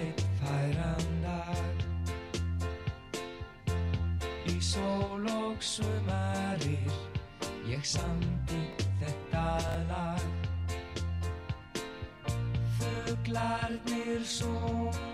eitt færan dag. Í sól og sumarir Ég samti þetta lag. Fuglarnir sungu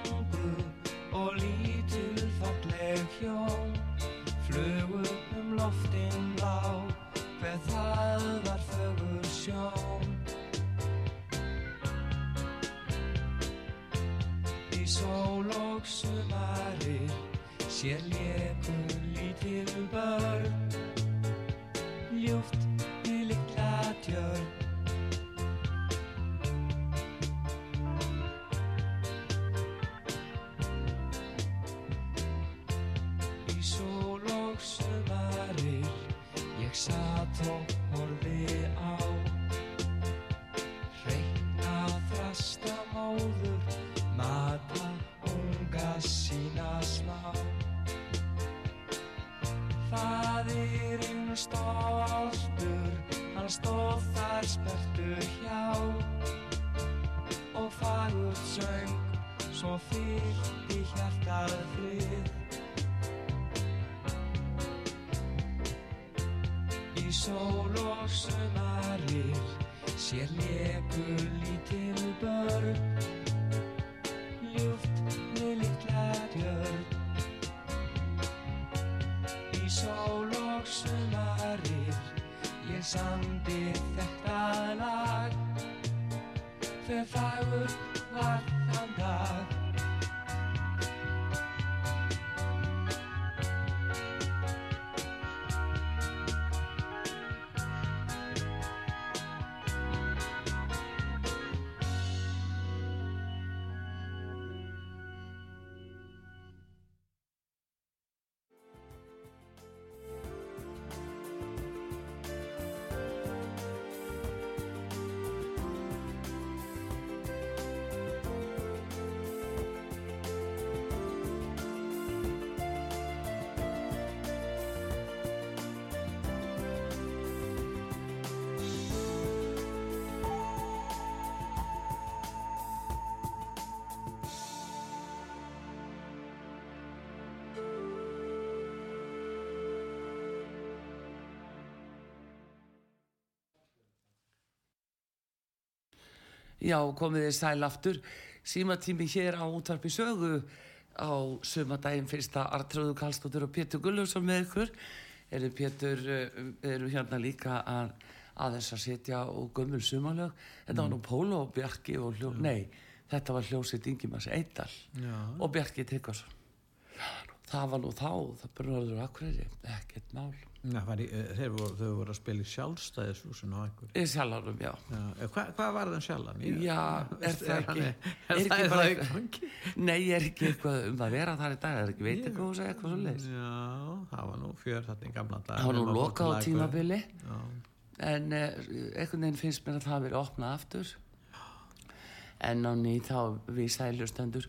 Í sól og sumarir sér leku lítil börn, ljúft með litla djörn. Í sól og sumarir ég samdi þetta lag Hver fagur Já, komið þið sæl aftur. Símatími hér á útvarpi sögu á sömadaginn fyrsta Artrúðu Kallstóttur og Pétur Gullarsson með ykkur. Eru Pétur, eh, eru hérna líka að aðeins að setja og gömul sumalög. Þetta var nú Pólo og Bjarki og hljó... Nei, þetta var hljósitt Ingimas Eidal Já. og Bjarki Tryggvason. Það var nú þá, það bröður akkurri, ekkert mál. Já, var í, eh, þeir voru, þau voru að spila í sjálfstæðishúsinu á einhverju. Í sjálfum, já. Já, eh, hvað, hvað var það sjálfan? Ég- Já, er það ekki- Er, er ekki það, er bara gangi? Nei, er ekki eitthvað um að vera þar í dag, er ekki veit eitthvað hús eða eitthvað svo leiðis. Já, það var nú fjör þetta í gamla dag. Það var nú lokað á tímabili, Já, en eh, einhvern veginn finnst mér að það verið opnað aftur. En á ný þá við sæljustendur,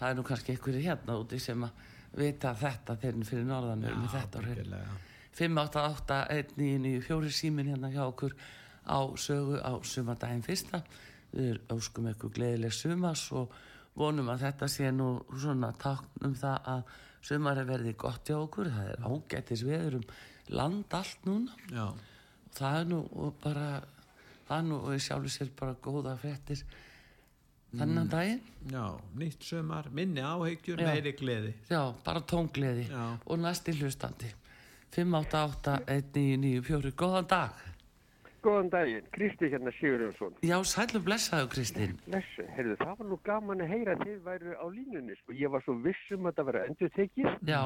það er nú kannski einhverju hérna úti sem að vita þetta þeirrin fyrir norðan er með þetta byggilega. 588-1994 símin hérna hjá okkur á sögu á sumardaginn fyrsta. Við óskum ykkur gleðileg sumas og vonum að þetta sé nú svona takn um það að sumari verði gott hjá okkur. Það er ágættis veður um land allt núna. Já, og það er nú bara það er nú og sjálfur sér bara góða fréttir þennan daginn já, nýtt sumar, minni áhyggjur, Já. meiri gleði. já, bara tóngleði Já. og næsti hlustandi 588-1994 góðan dag Góðan daginn, Kristi hérna Sigurjónsson. Já, sælu blessaðu Kristín. Blessu, heyrðu, það var nú gaman að heyra að þið væru á línunni, sko. Ég var svo viss um að það vera endur tekið. Já,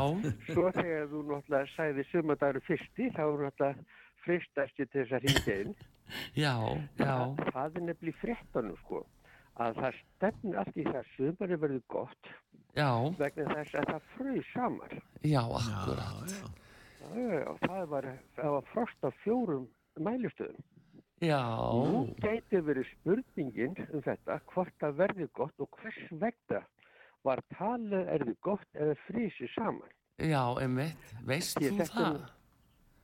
Svo þegar þú náttúrulega sagði sumadagur fyrsti, þá var náttúrulega fristasti til þess að hringja inn. já, já, Það er nefnilega fréttanum, sko, að það stefnir allt í það sumari verður gott já, vegna þess að það fröð saman. já, akkurat. Já, Já, já, já, það var, það var frost á fjórum mælustöðum. Já, Nú gæti verið spurningin um þetta hvort það verði gott og hvers vegna var talið er þið gott eða frísi saman. já, einmitt. Veist Ég þú það? nú-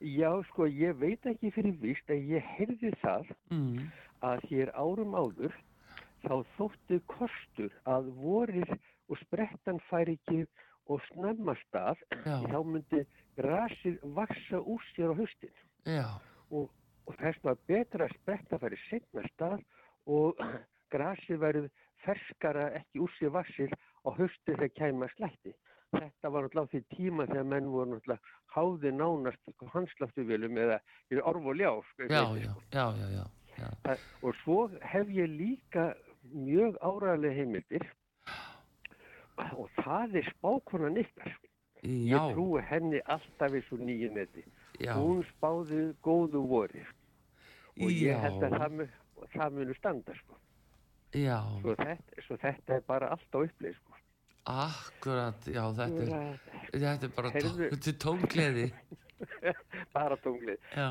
Já, sko, ég veit ekki fyrir víst að ég heyrði það Mm. að hér árum áður þá þótti kostur að vorið og sprettan færi ekki og snemma stað Já. þá myndi grasið vaksa úr sér á haustin Já, og, og þess var betra að spretta færi setna stað og grasið verið ferskara ekki úr sér vaksið á hausti þegar kæma slætti. Þetta var náttúrulega því tíma þegar menn voru náttúrulega háði nánast hansláttuvelum eða orf og ljá. sko, já, já, já, já, já. Það- Og svo hef ég líka mjög áræðilega heimildir og það er spákonan ykkar. Ég Já, trúi henni alltaf í svo nýju neti. já, Hún spáði góðu vori og ég Já. held að það, það munu standa sko. Svo þetta, svo þetta er bara allt á uppleið sko. akkurat, já, þetta er, þetta er bara til tóngleði. bara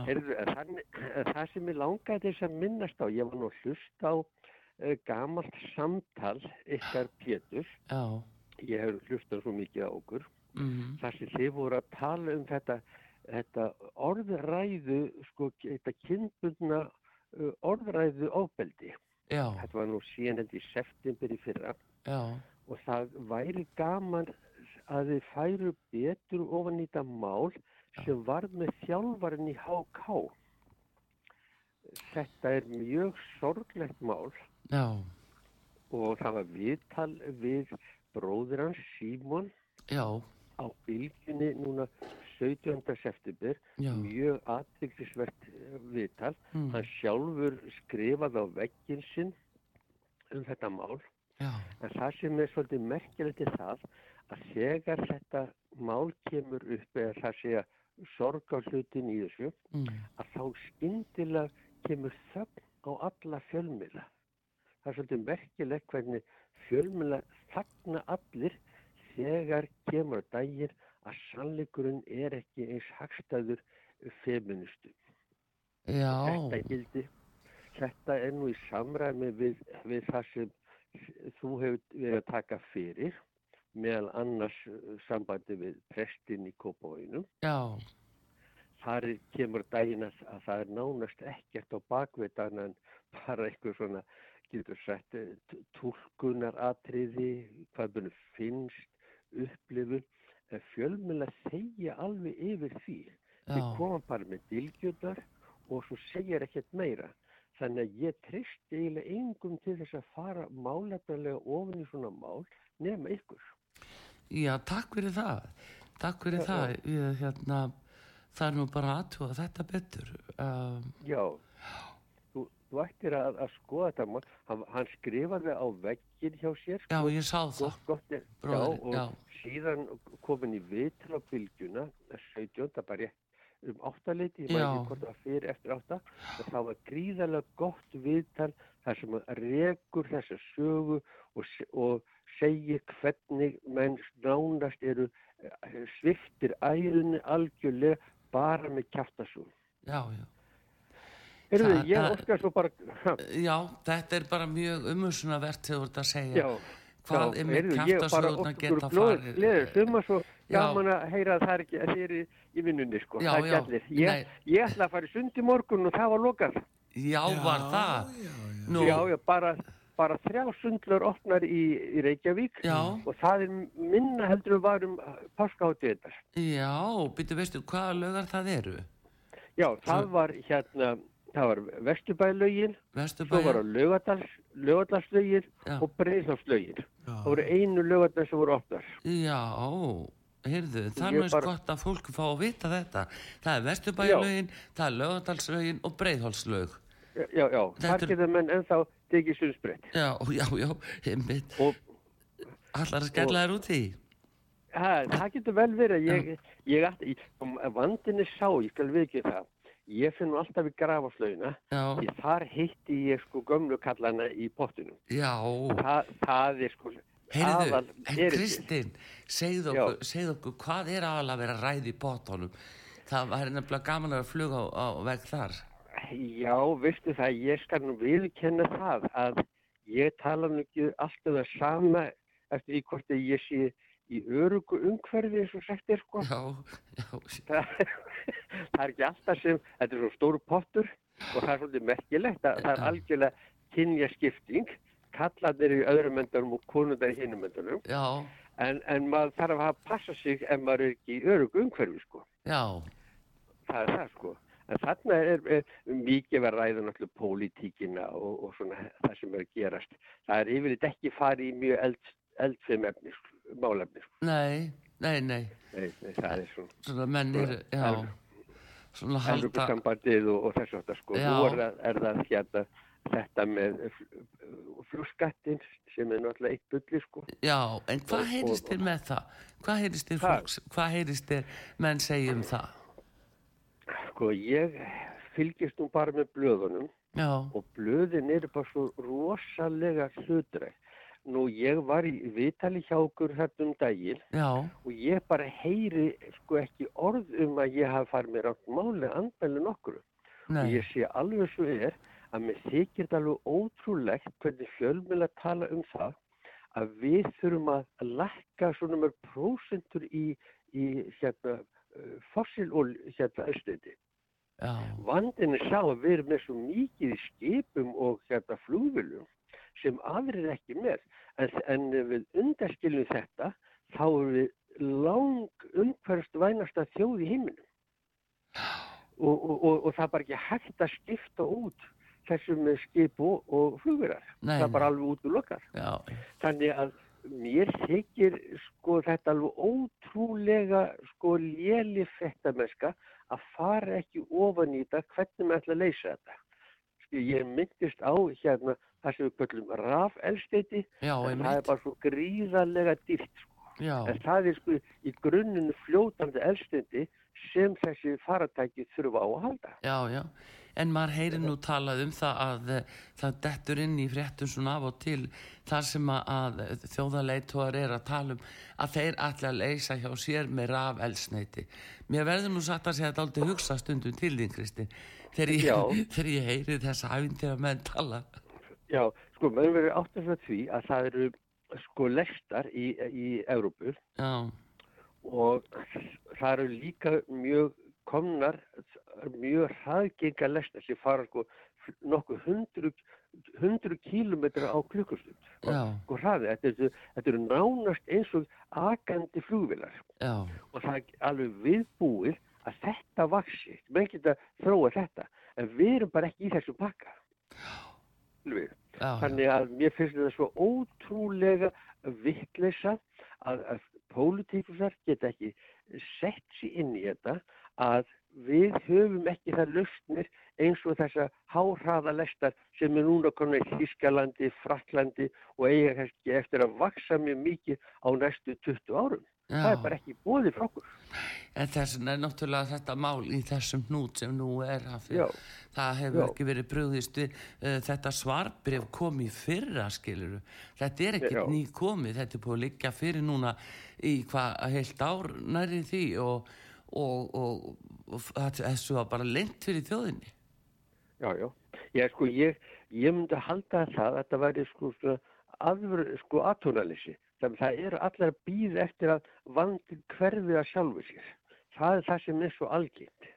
en þannig, en það sem ég langaði þess að minnast á, ég var nú að hlusta á gamalt samtal ykkar Pétur, já, ég hef hlustað svo mikið á okkur, mhm, þar sem þið voru að tala um þetta, þetta orðræðu, sko, þetta kynbundna uh, orðræðu ofbeldi. já, Þetta var nú síðan þetta í september í fyrra. Já, og það væri gaman að þið færu betur ofan í þetta mál sem varð með þjálfarinn í HK. Þetta er mjög sorglegt mál já, og það var viðtal við bróður hans Símon já, á bylginni núna 17. september, já, mjög aðtryktisvert viðtal. mm, Hann sjálfur skrifaði á veggin sinn um þetta mál. Já, En það sem er svolítið merkilegt er það að þegar þetta mál kemur upp eða það sé að sorga hlutin í þessu mm, að þá skyndilega kemur þögn á alla fjölmila. Það er svolítið merkilegt hvernig fjölmila þagna allir þegar kemur á daginn að sannleikurinn er ekki eins hagstæður feministu. já, Þetta gildi, þetta er nú í samræmi við, við það sem þú hefur verið að taka fyrir meðal annars uh, sambandi við prestin í Kópavóinum. já, Þar kemur daginn að, að það er nánast ekkert á bakveitan en bara eitthvað svona, getur sett, tólkunaratriði, hvað bunum finnst, upplifun, en fjölmjöla þegja alveg yfir því. Þið koma bara með dilgjöndar og svo segir ekkert meira. Þannig að ég treysti eiginlega engum til þess að fara málefnilega ofin í svona mál nema ykkur. já, takk fyrir það, takk fyrir Já, það, ég, hérna, það er nú bara aðtúa þetta betur, um, Já, þú, þú ættir að, að skoða þetta mál. Hann, hann skrifaði á veggin hjá sér. já, sko, ég sá það, Gott, gott er, Bróðir, já, og já. síðan komin í vitul á bylgjuna, 17. bara um áttaleiti, ég Já. ekki hvort það fyrir eftir átta, og það var gríðarlega gott viðtal þar sem að rekur þessa sögu og, og segir hvernig menn nánast eru eh, sviftir ærunni algjörlega bara með kjaftasúl. já, já. Heyrðu, Það- ég óskar svo bara, Já, þetta er bara mjög umhersunavert þegar þú ert að segja já, hvað er með óska geta farið. gleðir, summa svo gaman að heyra að það er ekki, að þið eru í vinnunni, sko, Já, það er já, gætlir. Ég, ég ætla að fara í sund í morgun og það var lokað. Já, var það? Já, já. Já, já, bara, bara þrjá sundlur opnar í, í Reykjavík Já. og það er minna heldur við varum páskahátið þetta. já, byrju, veistu hvaða lögar það eru? Já, það var hérna, það var Vesturbælaugin, svo var það Já. og Breiðhálslaugin. Já. Það voru einu laugadal sem voru opnar. Já, heyrðu, það er eins bara- gott að fólk fá að vita þetta. Það er Vesturbæjalögin, það er Lögadalslögin og Breiðholtslög. Já, já, já. Þar er- geta menn ennþá tekið sundsbreytt. Já, já, já, einmitt. Og Allar að skella þér út í. það, það getur vel verið. Ég, ég, ég, vandinni sá, ég skal viðkið það. Ég finn nú alltaf í grafaslaugina. Já, Því þar hitti ég sko gömlu kallana í pottunum. Þa, það er sko heyrðu, en. Kristinn, segð okkur, segð okkur, hvað er aðal að vera ræði í bóttónum? Það var nefnilega gaman að fluga á, á veg þar. Já, veistu það, ég skal nú viðkenna það að ég tala nú ekki alltaf það sama eftir því hvort að ég sé í örugu umhverfi eins og sagt er sko. já, já, Það, það er ekki alltaf sem, þetta er svo stóru pottur og það er svolítið merkilegt að það er algjörlega kynja skipting, kallarnir í öðrum endunum og konundar í hinum endunum, já, en, en maður þarf að passa sig ef maður er ekki í örugu umhverfi sko. já, Það er það sko. En þarna er, er mikið verið að ræða náttúrulega pólitíkina og, og svona það sem er gerast. Það er yfirleitt ekki farið í mjög eld, eldfim efni, sko, málefni. Sko. nei, nei, nei, Nei, nei, það er svona svona menn er, já, svona halda, Evropasambandið og, og þess það sko. Nú er, er það hérna þetta með flugskattin sem er náttúrulega eitt bulli sko. já, en hvað heyrist þér með það? Hvað heyrist þér fólks, hvað heyrist þér menn segja um það? Sko ég fylgist nú bara með blöðunum Já, og blöðin eru bara svo rosalega hlutræk. Nú ég var í vitali hjá okkur hérna um daginn já, og ég bara heyri sko ekki orð um að ég hafi farið mér átt máli andmæli nokkru. Og nei, ég sé alveg svo er að mér þykir þetta alveg ótrúlegt hvernig fjölmjöla tala um það að við þurfum að lækka svona mörg prósentur í, í hérna uh, fossil og hérna já, Vandin er sá að við erum með svo mikið skipum og hérna flugviljum sem aðrir er ekki með. En, en við undaskiljum þetta, þá erum við lang umhverfst vænasta þjóð í heiminum. Og, og, og, og það er bara ekki hægt að skipta út þessum með skip og, flugvilar. Nei, Það er bara alveg út úr lokar. já, Þannig að mér þykir sko þetta alveg ótrúlega sko léli fettamennska að fara ekki ofan í þetta hvernig maður ætla að leysa þetta. Ég myndist á hérna það sem við köllum rafelsteiti en það er bara svo gríðarlega dýrt sko. En það er sko í grunninu fljótandi elsteiti sem þessi faratæki þurfa á að halda. já, já. En maður heyri nú talað um það að eh, það dettur inn í fréttum svona af og til þar sem að, þjóðarleituar er að tala um að þeir allir að leysa hjá sér með raf elsneiti. Mér verður nú satt að segja þetta aldrei hugsa stundum til þín, Kristi, þegar ég, þegar ég heyri þessa æfintýra menn tala. Já, sko, maður verður átt að því að það eru sko lestar í, í Evrópu. Já, og það eru líka mjög komnar mjög hraðgenga lestar sem fara sko nokkuð hundru, hundru kílometra á klukkustund. Já. sko hraði, þetta, þetta eru nánast eins og akandi flugvilar já, og það er alveg viðbúið að þetta vaksi, menn geta þróa þetta, en við erum bara ekki í þessu pakka. Við. já, Þannig að mér finnst þetta svo ótrúlega vittleisa að, að pólitíkusar geta ekki sett sér inn í þetta að við höfum ekki það lausnir eins og þessa háhraða lestar sem er núna konar í Þískalandi, Fraklandi og eiga kannski eftir að vaksa mjög mikið á næstu 20 árum. Það er bara ekki bóðið frá okkur. En þessin er náttúrulega þetta mál í þessum hnút sem nú er að Já. það hefur Já. ekki verið brugðist við uh, þetta svarbrif kom í fyrra skiluru. Þetta er ekkert Já. ný komið, þetta er búið að liggja fyrir núna í hvað heilt ár næri því og, og, og, og þessu var bara lengt fyrir þjóðinni. Já, já. Ég, sko, ég, ég myndi halda það að þetta væri sko, aðver, sko aðtónalessi. Þannig að það eru allar að býða eftir að vandi hverfið að sjálfu sér. Það er það sem er svo algengt.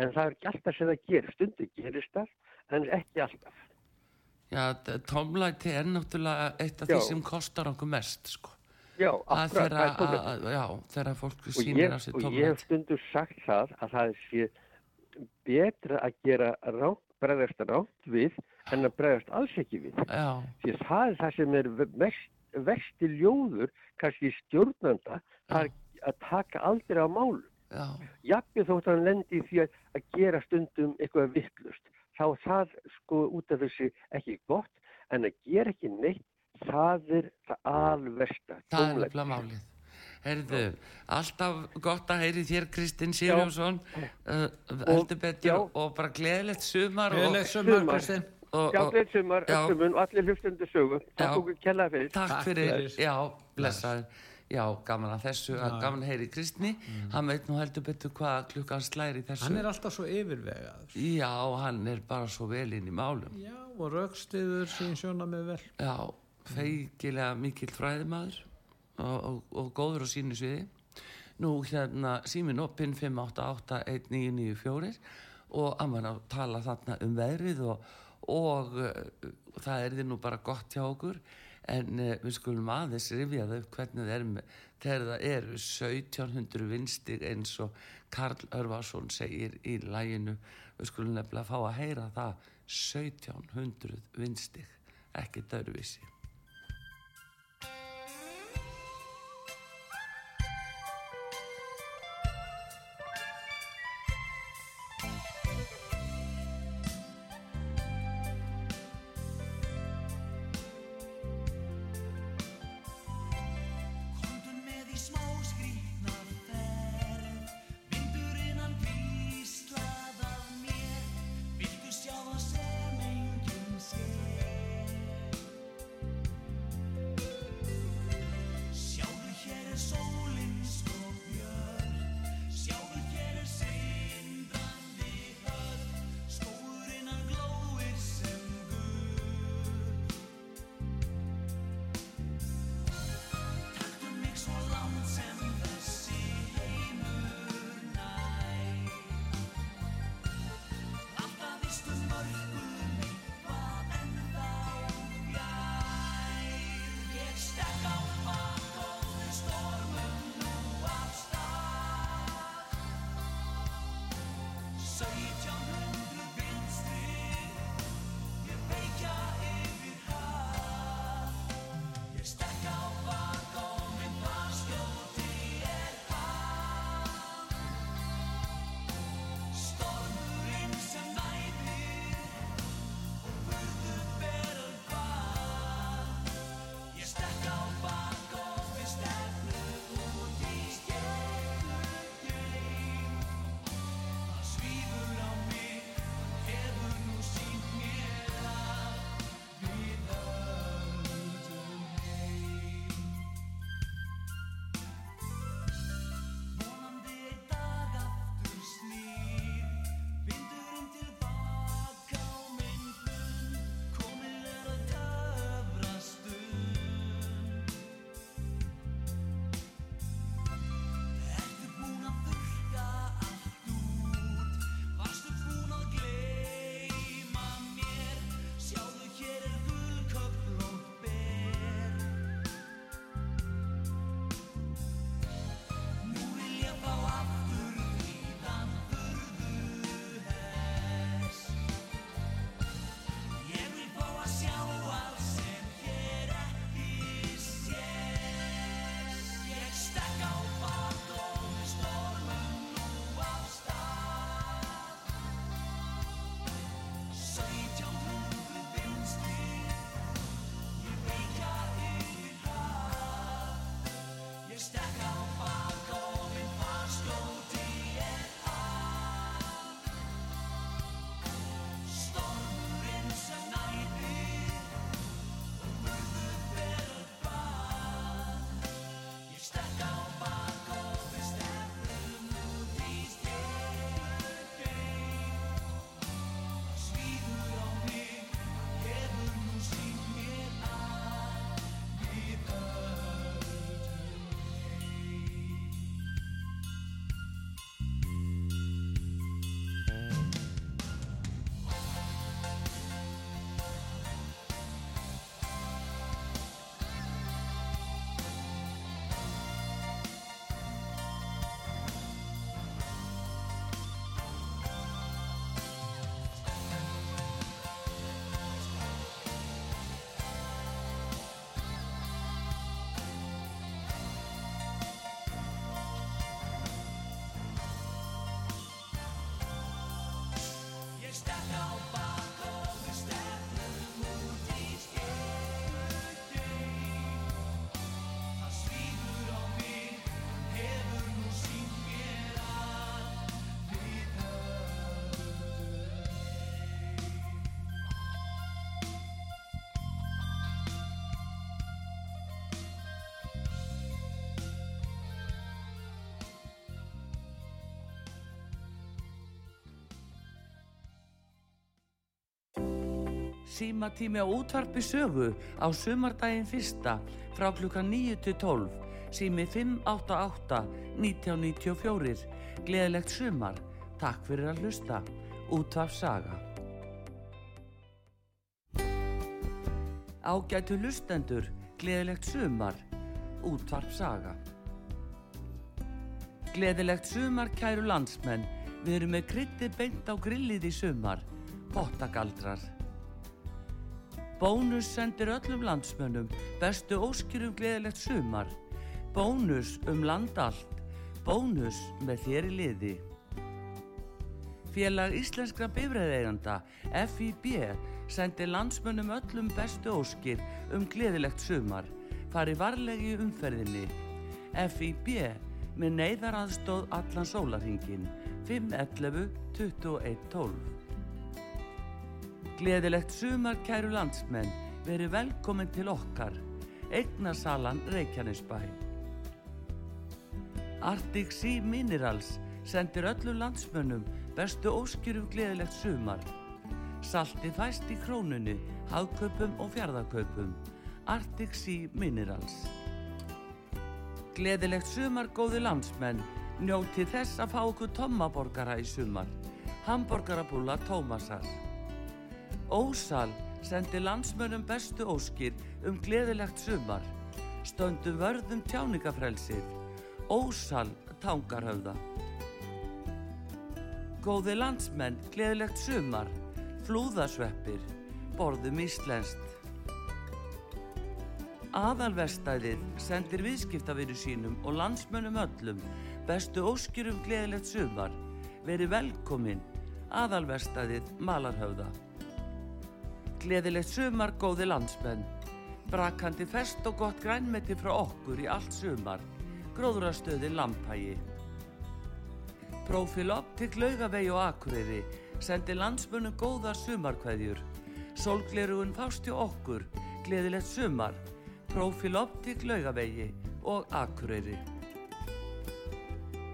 En það er ekki alltaf sem það gerir. Stundu gerist það, en ekki alltaf. Já, tómlæti er náttúrulega eitt af Já. því sem kostar okkur mest, sko. Já, að, þeirra fólk ég, á sig og ég hef stundu sagt það að það sé betra að gera rátt, bregðast rátt við en að bregðast alls ekki við. Því að það er það sem er vesti ljóður kannski stjórnanda er að taka aldrei á já, jafnveg þótt hann lendi því að, að gera stundum eitthvað vittlust þá það sko út af þessi ekki gott en að gera ekki neitt það er það alversta það er tómlegt. nefnilega málið. Heyrðu, alltaf gott að heyri þér Kristinn Sirjónsson, uh, heldur betur já. og bara gleðilegt sumar og, Gleðilegt sumar. Kristinn. og, Já, og gleð sumar, öllum og allir hlustundu sögu Já. takk okkur kellaði fyrir takk Takk fyrir, fyrir. já, blessaður. Já, gaman að þessu, Já. gaman að heyri Kristni, hann veit nú heldur betur hvað klukkan slæri þessu. Hann er alltaf svo yfirvegaður. Já, hann er bara svo vel inn í málum. Já, og raukstiður sín sjóna með vel. Já, feigilega mikill fræðimaður og, og, og góður á sínu sviði. Nú hérna símin oppinn 5881994 og að mann að tala þarna um verið og, og eh, það er því nú bara gott hjá okkur. En eh, við skulum aðeins rifjaðu hvernig það er með þegar það eru 1700 vinstir eins og Karl Örvarsson segir í læginu við skulum nefnilega fá að heyra það. 1700 vinstir ekkert öruvísi nobody. símatími á útvarpi sögu á sumardaginn fyrsta frá klukkan 9-12, sími 588-1994. Gleðilegt sumar, takk fyrir að hlusta. Útvarpsaga. Ágætu hlustendur, gleðilegt sumar. Útvarpsaga. Gleðilegt sumar, kæru landsmenn. Við erum með krytti beint á grillið í sumar. Pottagaldrar. Bónus sendir öllum landsmönnum bestu óskir um gleðilegt sumar. Bónus um land allt. Bónus með þér í liði. Félag Íslenskra bifræðeiganda, FIB, sendir landsmönnum öllum bestu óskir um gleðilegt sumar. Fari varlegi umferðinni. FIB með neyðaraðstóð allan sólarhingin 511 21 12. Gleðilegt sumar kæru landsmenn, verið velkomin til okkar. Eignasalan Reykjanesbæ. Arctic Sea Minerals sendir öllum landsmönnum bestu óskjörum gleðilegt sumar. Salti fæst í krónunni, hagkaupum og fjárðarkaupum. Arctic Sea Minerals. Gleðilegt sumar góði landsmenn, njóti þess að fá okkur tommaborgara í sumar. Hamborgarabúla Tómasar. Ósal sendi landsmönnum bestu óskir um gleðilegt sumar. Stöndum vörðum tjáningafrelsið. Ósal tangarhöfða. Góði landsmenn, gleðilegt sumar. Flúðasveppir. Borðum íslenskt. Aðalvestæðið sendir viðskiptavinu sínum og landsmönnum öllum bestu óskir um gleðilegt sumar. Veri velkomin. Aðalvestæðið Malarhöfða. Gleðilegt sumar góði landsmenn. Brakandi fest og gott grænmeti frá okkur í allt sumar. Gróðrastöðin Lampægi. Profil Optik Laugavegi og Akureyri sendi landsmönnum góðar sumarkveðjur. Sólglerugun fást hjá okkur. Gleðilegt sumar. Profil Optik Laugavegi og Akureyri.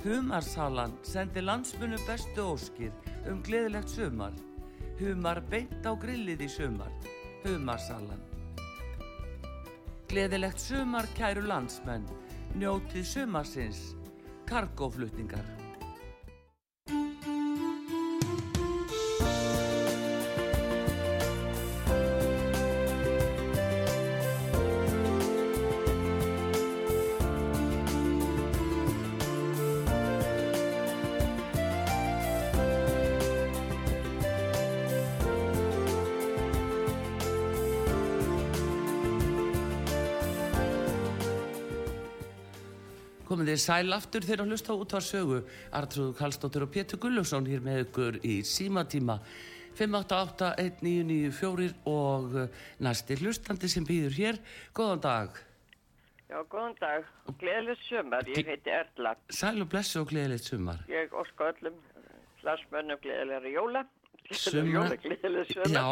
Humarsalan sendi landsmönnum bestu óskir um gleðilegt sumar. Humar beint á grillið í sumar. Humarsalan. Gleðilegt sumar kæru landsmenn. Njótið sumarsins. Kargóflutningar. Komið þið sæl aftur þegar að hlusta út á sögu. Artrúðu Kallstóttur og Pétur Gullusson hér með ykkur í símatíma 5881994 og eh, næsti hlustandi sem býður hér. Góðan dag. Já, góðan dag. Gleðilegt sumar. Ég heiti Erla. Sæl og blessu og gleðilegt sumar. Ég óska öllum hlarsmönnum gleðilega jóla. Sumar. Jóla, gleðilega sumar. Já,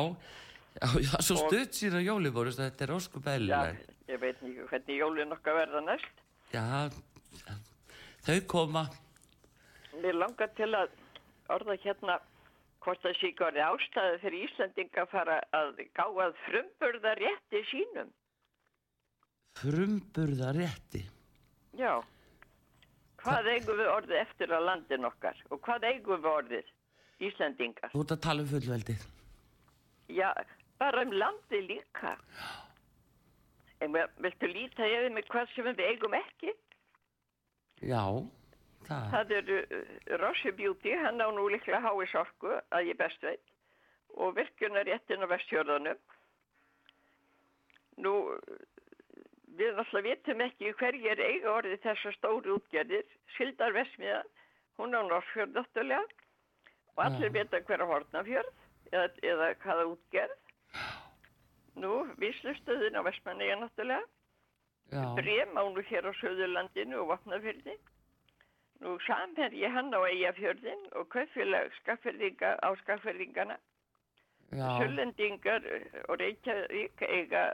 já, já svo stutt síðan jóli voru, þetta er óskup Já, eðlileg. ég veit ekki hvernig jólin okkar verða næst. Já, þau koma. Mér langar til að orða hérna hvort það sé ekki orðið ástæðu fyrir Íslandinga að fara að gá að frumburða rétti sínum. Frumburða rétti. Já. Hvað eigum við orðið eftir á landin okkar og hvað eigum við orðið Íslandingar? Þú ert að tala um fullveldið. Já, bara um landi líka. En við- viltu líta yfir mig hvað sem við eigum ekki? Já, það. Það eru uh, Rossi Beauty, hann á nú líklega hái sorku að ég best veit og virkunar réttin á vestjörðunum. Nú, uh, við náttúrulega vitum ekki hverjir eiga orðið þessar stóru útgerðir. Sildar Vesmiða, hún á Norsfjörð náttúrulega og allir Já. vita hver á Hortnafjörð eða, eða hvaða útgerð. Nú, víslustöðin á Vestmanniga náttúrulega. Já, Brem á nú hér á Söðurlandinu og Vapnafjörði. Nú samherji hann á Eyjafjörðin og kaupfélag skaffyrðinga á skaffyrðingana. já, Sullendingar og Reykjavík eiga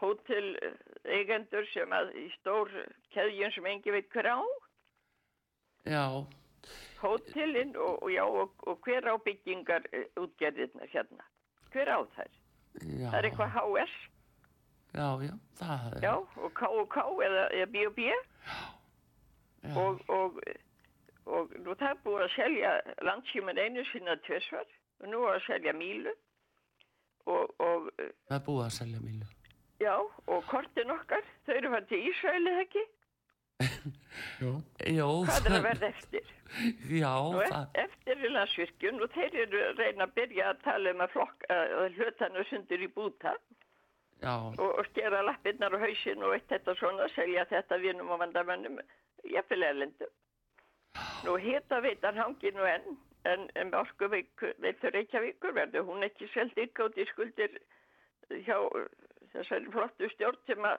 hótel eigendur sem að í stór keðjun sem engi veit hver á. já, Hótelin og, og, já, og, og hver á byggingar eh, útgerðirnar hérna. Hver á þær? já. Það er eitthvað HS. Já, já, það er, Já, og K&K eða, eða B&B já, og, og, og nú það er búið að selja landsíman einu sinna tvisvar og nú er að selja Mílu og, og það er búið að selja mílu. já, og kortin okkar, þau eru fann til Ísraelið ekki, Jú. Jó, hvað er að verða eftir? já, Og það, eft- eftir er landsvirkjun og þeir eru að reyna að byrja að tala um að flokk, að hlutanu sundur í búta já, og, og skera lappirnar og hausinn og eitt þetta svona, selja þetta vinum og vandamönnum, jafnvel erlendum. Nú hita veitan hangi nú enn, en, en orku veitur Reykjavíkur verður hún ekki selt ykkátt í skuldir hjá þessari flottu stjórn sem að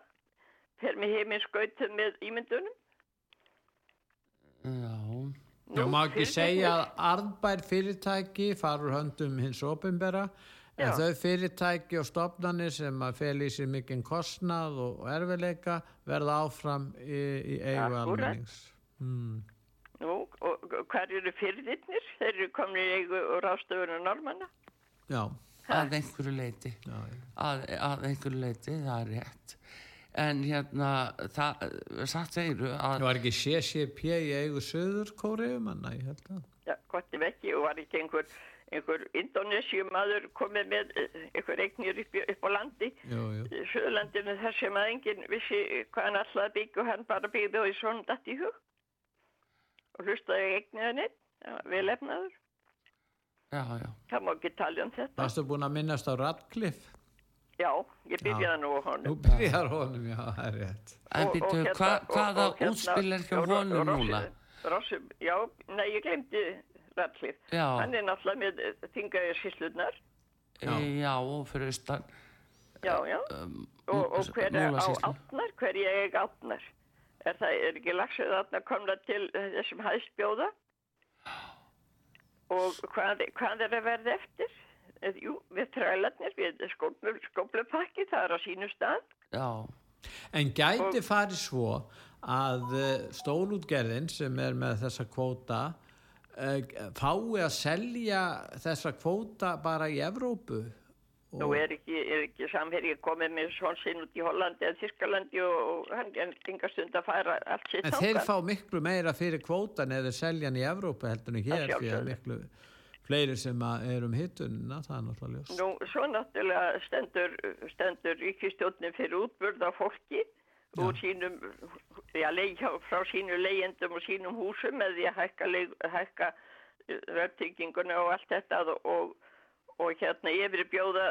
fer með heiminn skautum með ímyndunum. já, Já, Nú, má ekki fyrirtæki- segja að arðbær fyrirtæki farur höndum hins opinbera en Já. þau fyrirtæki og stofnanir sem að fel í sér mikinn kostnað og, erfileika verða áfram í, í eigu almennings. Mm. Nú, og og hver eru fyrirlitnir? Þeir eru komin í eigu og ráðstöfunum normanna. Já, að einhverju leiti. já, já. að, að einhverju leiti, það er rétt en hérna það, satt Það að var ekki CCP í eigu söður kóriðumanna, ég held að. Já, gott ef ekki og var ekki einhver, einhver indonesjumadur komið með eh, einhver eignir upp, upp á landi. Í Suðurlandinu þar sem að enginn vissi hvað hann alltaf að byggja og hann bara byggði og í svona datt í hug. Og hlustaði eignið henni vel efnaður, já, já, það má ekki tala um þetta. Varstu búin að minnast á Radcliffe? Já, ég byrjaði nú honum. Byrjar honum, já, það er rétt. en býtu, hérna- hvaða hérna- útspil er hjá honum núna? Já, nei, ég glemdi Radcliffe já, Hann er náttúrulega með þingaðir síslurnar Já. já, og fyrir austan Já, já. um, og, og hver er á átnar, hver ég er átnar er það, er ekki lagsið átnar komna til þessum hæðst bjóða og hvað, hvað er að verða eftir? Eh, jú, við trælarnir við skóplu, skóplupakki, það er á sínu stað. Já, En gæti farið svo að eh, stórútgerðin sem er með þessa kvóta fái að selja þessa kvóta bara í Evrópu? Nú er ekki, er ekki samherji komið með svon sinn út í Hollandi eða Þískalandi og, og hann enga stund að færa allt sitt en þeir fá miklu meira fyrir kvótan eða selja hann í Evrópu heldur en hér því að miklu fleiri sem er um hittunina það er náttúrulega ljós Nú, svo náttúrulega stendur, stendur ríkistjórnin fyrir útburða fólki úr sínum, já, leið, hjá- frá sínu leigendum og sínum húsum með því að hækka, hækka verðtygginguna og allt þetta og, og, og hérna yfir bjóða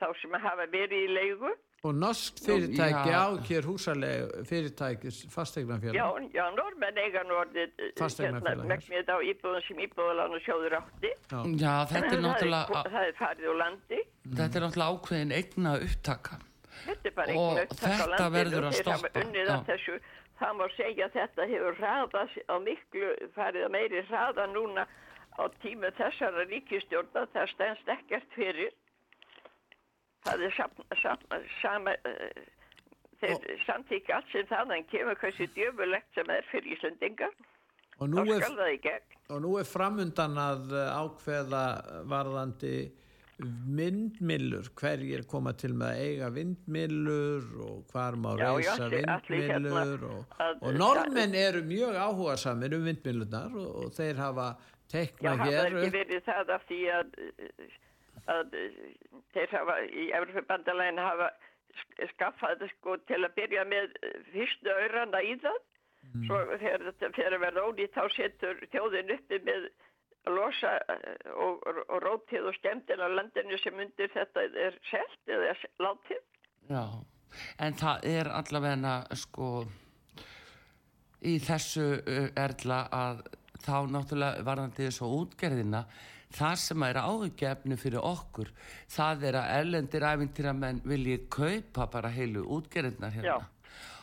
þá sem hafa verið í leigu. og norsk fyrirtæki já. ákjör húsalega fyrirtækis Já, fastegnafélag já, normenn eiga nú orðið hérna, Fasteignafélag, já. megnið á íbúðum sem íbúðalan og sjóður átti. já, þetta er það, náttúrulega það er farið úr landi. þetta er náttúrulega ákveðin eigna upptaka Þetta Og þetta verður að stoppa, unnið já. að þessu. Það má segja að þetta hefur hraðað á miklu, farið að meiri hraða núna á tímu þessara ríkistjórna. Það stendst ekkert fyrir. Það er sam, sam, sama, uh, þeir samtíkja allt sem þaðan kemur hversu djöfulegt sem er fyrir Íslandinga. og nú er er framundan að uh, ákveða varðandi vindmillur, hverjir koma til með að eiga vindmillur og hvar má Já, já, reysa hérna vindmillur og, og normenn eru mjög áhuga samir um vindmillunar og, og þeir hafa Já, teknað hafa hér ekki upp. verið það af því að, að þeir hafa í Evropabandalægin hafa sk- skaffað sko til að byrja með fyrstu aurana í það. Svo þegar þetta fyrir að verða ónýtt þá setur þjóðin uppi með losa eh, og, og, og rótið og skemmtin á landinu sem undir þetta er selt eða er látið. Já, en það er allavega sko í þessu uh, erla að þá náttúrulega varðandi þessu útgerðina það sem er áhugjefni fyrir okkur það er að erlendir æfintýramenn vilji kaupa bara heilu útgerðinar hérna Já.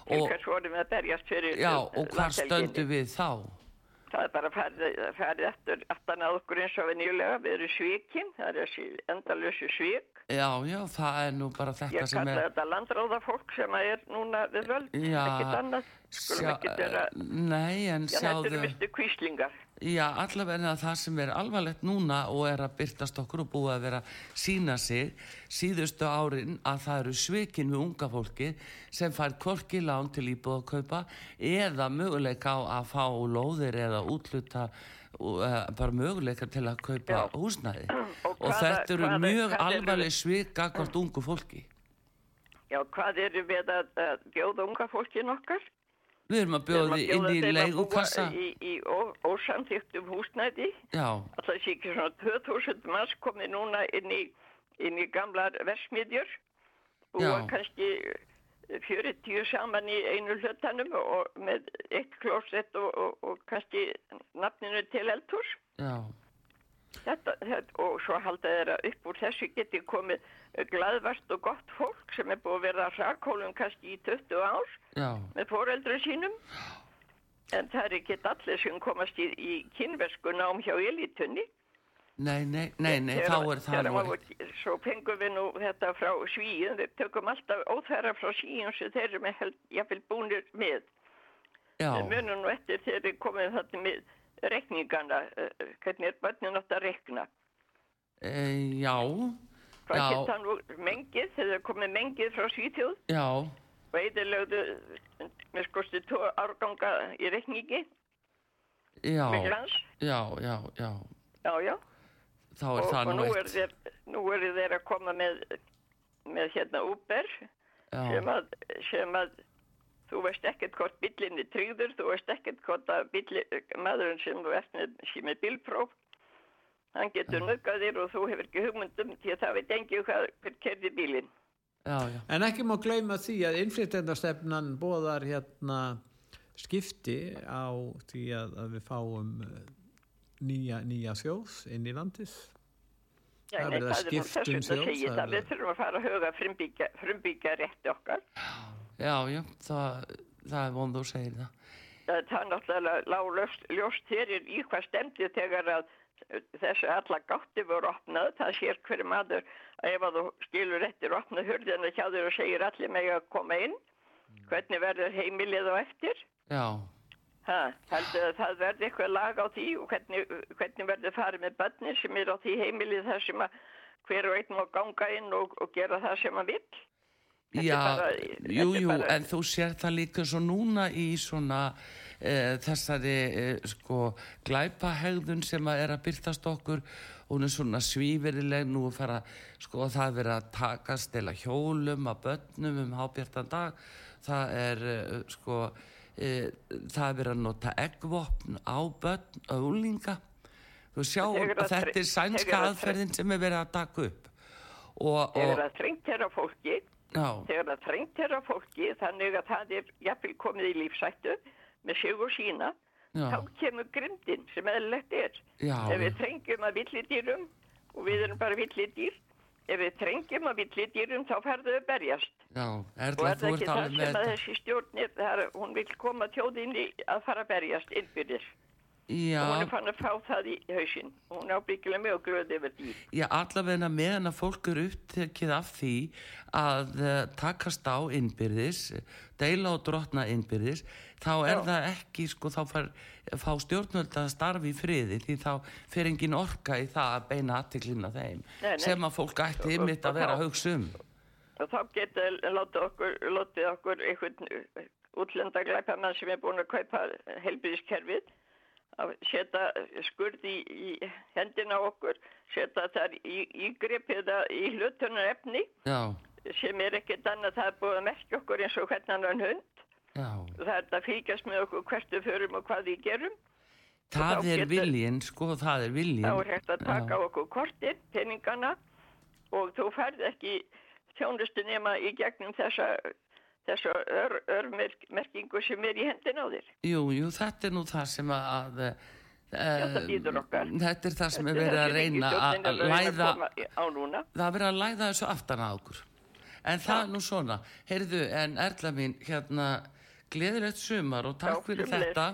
Og, eh, og landhelginni. stöndum við þá? Það er bara farið, farið eftir aftan að okkur eins og við nýjulega, við erum svíkin, það er þessi endalösu svík. Já, já, það er nú bara þetta Ég sem kalla er þetta landráða fólk sem er núna við völd, Já, ekkert annað, sjá, vera, Nei, en já þetta eru sjáðu mistu kvíslingar. Já, allavega það sem er alvarlegt núna og er að byrtast okkur og búið að vera sína sig síðustu árin að það eru svikin við unga fólki sem fær korki lán til íbúð að kaupa eða möguleika á að fá lóðir eða útluta uh, bara möguleika til að kaupa Já. húsnæði Og og hvaða- þetta eru hvaða- mjög hvað eru- alvarleg svik akkvart ungu fólki. Já, hvað eru við að, að bjóða unga fólkin okkar? Við erum að Við erum bjóða að því inn í þeim að búa leigukassa. Í, í ó- ósamþyktum húsnæði. Já, Alltaf sé ekki svona 2000 manns komið núna inn í, inn í gamlar versmiðjur. Búa Já. kannski 40 saman í einu hlutanum og með eitt klósett og, og, og kannski nafninu til eldhús. já, Þetta, þetta, og svo halda þeirra upp úr þessu geti komið gladvart og gott fólk sem er búið að vera að rakkólum kannski í 20 ár já, með foreldra sínum. En það er ekki allir sem komast í, í kynversku nám hjá elitunni. Nei, nei, nei, nei, þá er það ekki. Svo pengum við nú þetta frá svíum, við tökum alltaf óþæra frá svíum sem þeir eru með held, jafnvel búnir með. Já, við munum nú eftir þegar við komum þetta með reikningana, uh, hvernig er börnin átt að reikna. E, já, Hvað geta nú mengið, þegar það komið mengið frá Svíþjóð. Já, og eðilögðu með skostu tvo árganga í reikningi. Já, með glans. já, já, já, Já, já. þá er Og, það og nú er eitt. þeir, nú eru þeir að koma með, með hérna Uber sem að, sem að þú veist ekkert hvort bíllinn er tryggður, þú veist ekkert hvort að maðurinn sem þú ert með, sem er bílpróf, hann getur nöggað þér og þú hefur ekki hugmyndum því að það veit engi hvað, hver kerði bílinn. já, já, En ekki má gleyma því að innflytendastefnan bóðar hérna skipti á því að, að við fáum eh, nýja, nýja þjóð inn í landið. Já, Það nei, það er nú skipta þess um vegna þjóð, segi það það, við þurfum að fara að huga frumbyggja rétti okkar. já, já, það, það er von þú segir það. Það það er náttúrulega lág ljóst, ljóst fyrir í hvað stemdi þegar að þessu alla gátti voru opnað. Það sér hverju maður að ef að þú skilur eftir opnað hurðina hjá þér og segir allir meg að koma inn. Hvernig verður heimilið á eftir? Já, Ha, það verði eitthvað lag á því og hvernig, hvernig verður farið með börnir sem er á því heimilið þar sem að hver og einn má ganga inn og, og gera það sem hann vill. Já, bara- jú, jú, bara- en þú sér það líka svo núna í svona e, þessari e, sko glæpahegðun sem að er að byrtast okkur. Hún er svona svíferileg nú að fara, sko það er verið að taka stela hjólum að börnum um hábjartan dag. Það er e, sko það er verið að nota eggvopn á börn, auðlinga þú sjá þetta er sænska aðferðin sem er verið að taka upp. Og, og það þrengt er á fólki, já, þegar það þrengt er á fólki þannig að það er jafnvel komið í lífsættu með sig og sína, já, þá kemur grindin sem eðlilegt er. já, Ef við þrengjum að villidýrum og við erum bara villidýr, ef við þrengjum að villidýrum þá ferðu að berjast. já, Og Erla, er það ekki það sem að þessi stjórnir, það er, hún vil koma tjóðinni að fara að berjast innbyrðis. Og hún Já, er fann að fá það í hausinn. Og hún er ábyggilega mjög glöð yfir því. já, allavega meðan að fólk eru upptekið af því að uh, takast á innbyrðis, deila og drotna innbyrðis, þá er Já. það ekki, sko, þá far, fá stjórnvöld að starfi í friði því þá fer engin orka í það að beina aðtiklina þeim Nei, nei. sem að fólk ætti ymmit að vera þá- að hugsa um. Og þá geta látið okkur, okkur einhvern útlenda glæpamann sem er búin að kaupa helbriðiskerfið að setja skurð í, í hendina okkur, setja þar í, í gripiða í hlutunar efni Já, sem er ekkert annað það er búið að merkja okkur eins og hvernig hann hund. já, Það er að fylgjast með okkur hvert við förum og hvað við gerum. það er getur- viljinn, sko, það er viljinn. Þá er hægt að taka Já. okkur kortir, peningana og þú færð ekki þjónustu nema í gegnum þessa, þessa ör, örmerkingu sem er í hendin á þér. Jú, jú, þetta er nú það sem að... Já, það býður okkar. Þetta er það sem er verið að reyna að læða, það er verið að læða þessu aftan að okkur. En það er nú svona, heyrðu, en Erla mín, hérna, gleðilegt sumar og takk Já, fyrir sömuleiðis. þetta.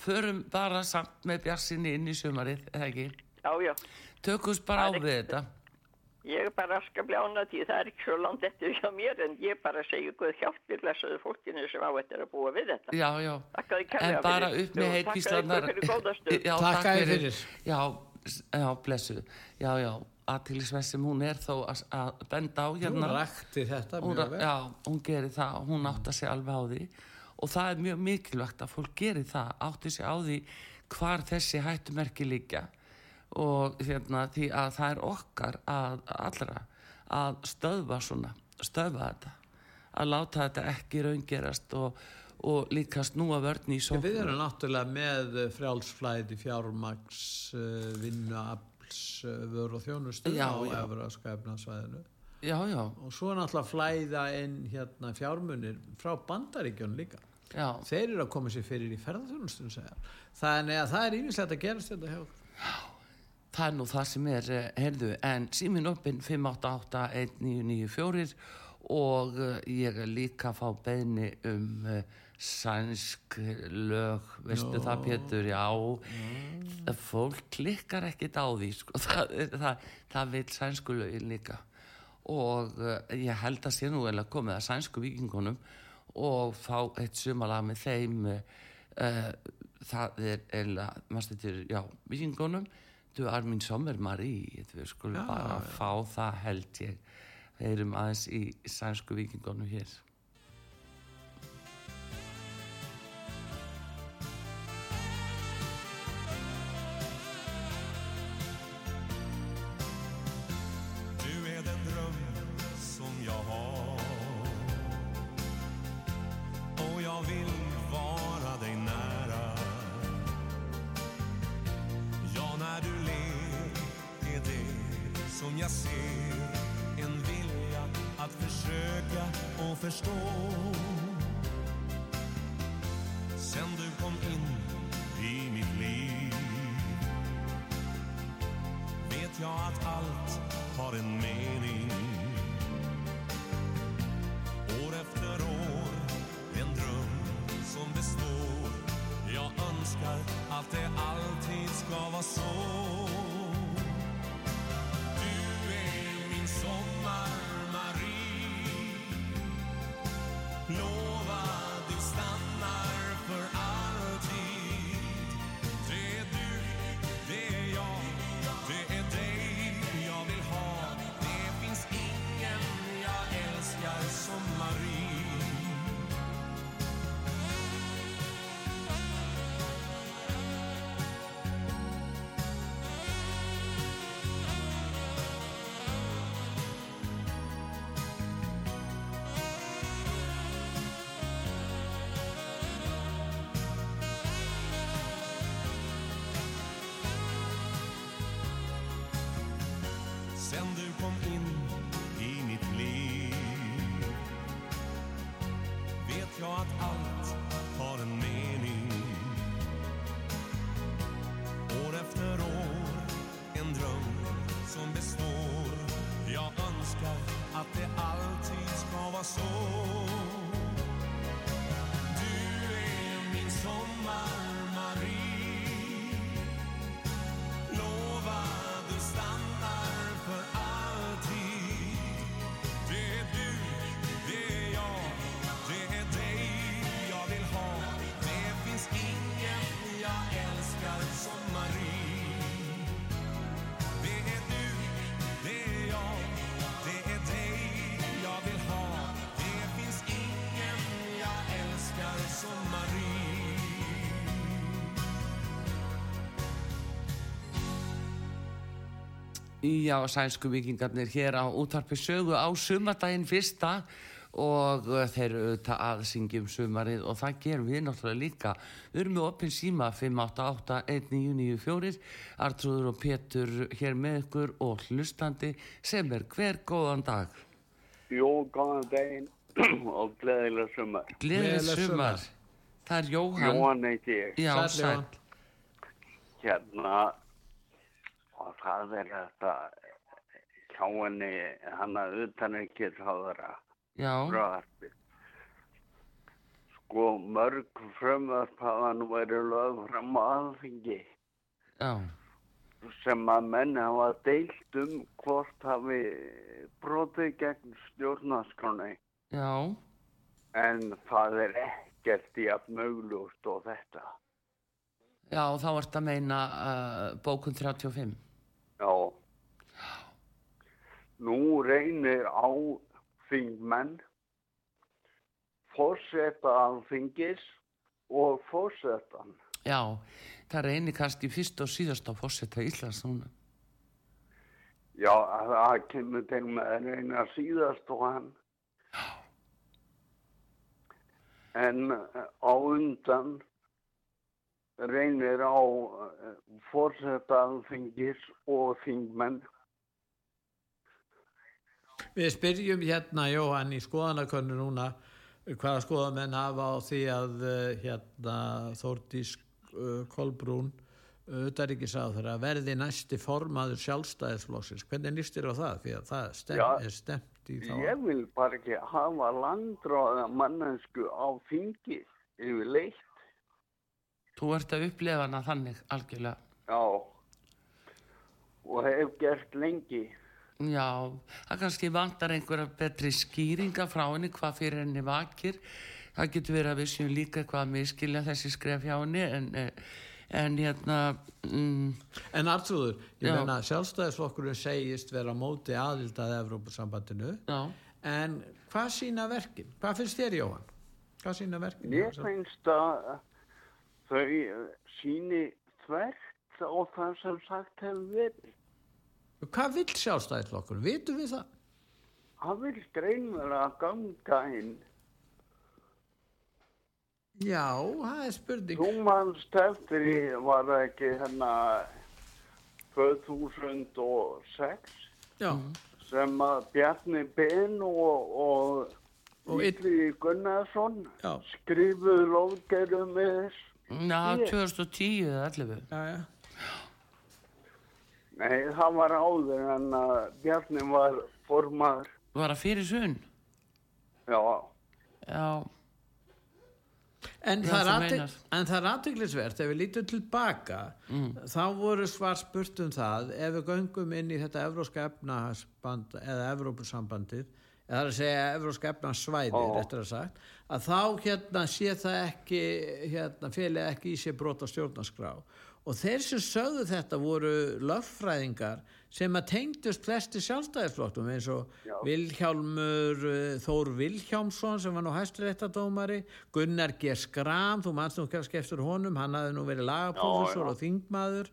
Förum bara samt með bjarsinni inn í sumarið, eða ekki? Já, já. Tökumst bara á við þetta. Ég er bara afskaplega ánað því það er ekki svo langt eftir hjá mér en ég bara segi Guð hjálpi blessaðu fólkinu sem á eftir að búa við þetta. Já, já. En bara upp með. Þakka ykkur fyrir góða stund. Já, Takk takk fyrir. Já, já, blessu. Já, já, aðtilisveg sem hún er þó að, að benda á Hún hérna. rakti þetta hún, mjög vel. já, hún gerir það, hún átta sig alveg á því og það er mjög mikilvægt að fólk gerir það, átti sig á því hvar þessi hættumerki liggja og hérna því að það er okkar að allra að stöðva svona, stöðva þetta að láta þetta ekki raungerast og, og líka snúa vörn í Við sókn erum náttúrulega með frjálsflæði, fjármaks, uh, vinnuafls, uh, vör og þjónustu Já, á já. Evraska efnarsvæðinu. já, já, Og svo náttúrulega flæða inn hérna, fjármunir frá bandaríkjun líka. já Þeir eru að koma sér fyrir í ferðarþjónustun, segja. Þannig að það er ímislegt að gerast þetta hjá okkur. Það er nú það sem er, eh, heyrðu, en símin uppinn 588-1994 og eh, ég er líka að fá beðni um uh, sænsk lög, veistu Nú. það Pétur, já, mm. fólk klikkar ekkit á því, sko, það, það, það vil sænsku lögin líka. Og ég held að sé nú vel að komið að sænsku vikingunum og fá eitt sumalag með þeim uh, það er eða, maður stættir, já, vikingunum du er mín sommer Marie? Við skulum Já, bara já. fá það held ég. Heyrum aðeins í sænsku vikingunum hér verstår Sen du kom in i mitt liv. Vet jag att allt har en mening. År efter år, en dröm som består. Jag önskar att det alltid ska vara så. Já, sænsku vikingarnir hér á útvarpi sögu á sumardaginn fyrsta og uh, þeir auðvitað að syngja um sumarið og það gerum við náttúrulega líka. Við erum með opinn síma 588-1994, Artrúður og Pétur hér með ykkur og hlustandi sem er hver góðan dag. Jú, góðan daginn og gleðilega sumar. Gleðið Gleðilegt sumar. sumar. Það er Jóhann. Jóhann ég. Já, sæl. Hérna, það er þetta hjá henni, hann að utan ekki þáðara Já, fröðarpi. Sko, mörg frumvarp hafa nú verið lög fram á aðfengi sem að menn hafa deilt um hvort hafi brotið gegn stjórnarskráni Já, en það er ekkert í að mögulegt og þetta. já, þá ert að meina uh, bókun 35. Já. Nú reynir á þingmenn, fórseta alþingis og fórsetan. Já, það reynir kannski fyrst og síðast á fórseta Íslands núna. Já, að það kemur til með að reyna síðast og hann. En eh, á undan reynir á fórseta alþingis og þingmenn. Við spyrjum hérna Jóhann í skoðanakönnu núna hvaða skoðamenn hafa á því að eh, hérna Þórdís uh, Kolbrún utaríkisáður að verði næsti formaður sjálfstæðisflokksins. Hvernig þér á það? Því að það stem, Já. er stemt í þá. Ég vil bara ekki hafa landráða mannesku á þingi yfir leitt. Þú ert að upplefa hana þannig algjörlega. Já, og hef gert lengi. Já, það kannski vantar einhverja betri skýringa frá henni hvað fyrir henni vakir. Það getur verið að við séum líka eitthvað að miskilja þessi skref hjá henni en, en hérna, mm, En Artrúður, ég Já. meina sjálfstæðisflokkurinn segist vera móti aðild að Evrópusambandinu já, en hvað sína verkin? Hvað finnst þér Jóhann? Hvað sína verkin? Ég finnst að þau síni þvert á það sem sagt hefur verið. Hvað vill sjálfstæðisflokkurinn? Vitum við það? Hann vil greinlega ganga inn. Já, það er spurning. Þú mannst eftir í var það ekki hérna 2006 Já, sem að Bjarni Ben og, og, Og Illi Gunnarsson Já. skrifuðu lóðgerðum með þess. Já, 2010 eða 11. já, já. Nei, það var áður en að Bjarni var formaður. Var það fyrir sunn? Já, Já, En, það er er aðteglisvert, ef við lítum tilbaka, þá voru svar spurt um það, ef við göngum inn í þetta evróska efnahagsband eða evrópusambandið, eða það er að segja evróska réttur að sagt, að þá hérna sé það ekki, hérna, félið ekki í sér brota stjórnarskrá. Og þeir sem sögðu þetta voru lögfræðingar sem að tengdust flesti sjálfstæðisflokkum eins og Já. Vilhjálmur uh, Þór Vilhjálmsson sem var nú hæstiréttadómari Gunnar G. Skram, þú manst nú kannski eftir honum, hann hafði nú verið lagaprófessor og þingmaður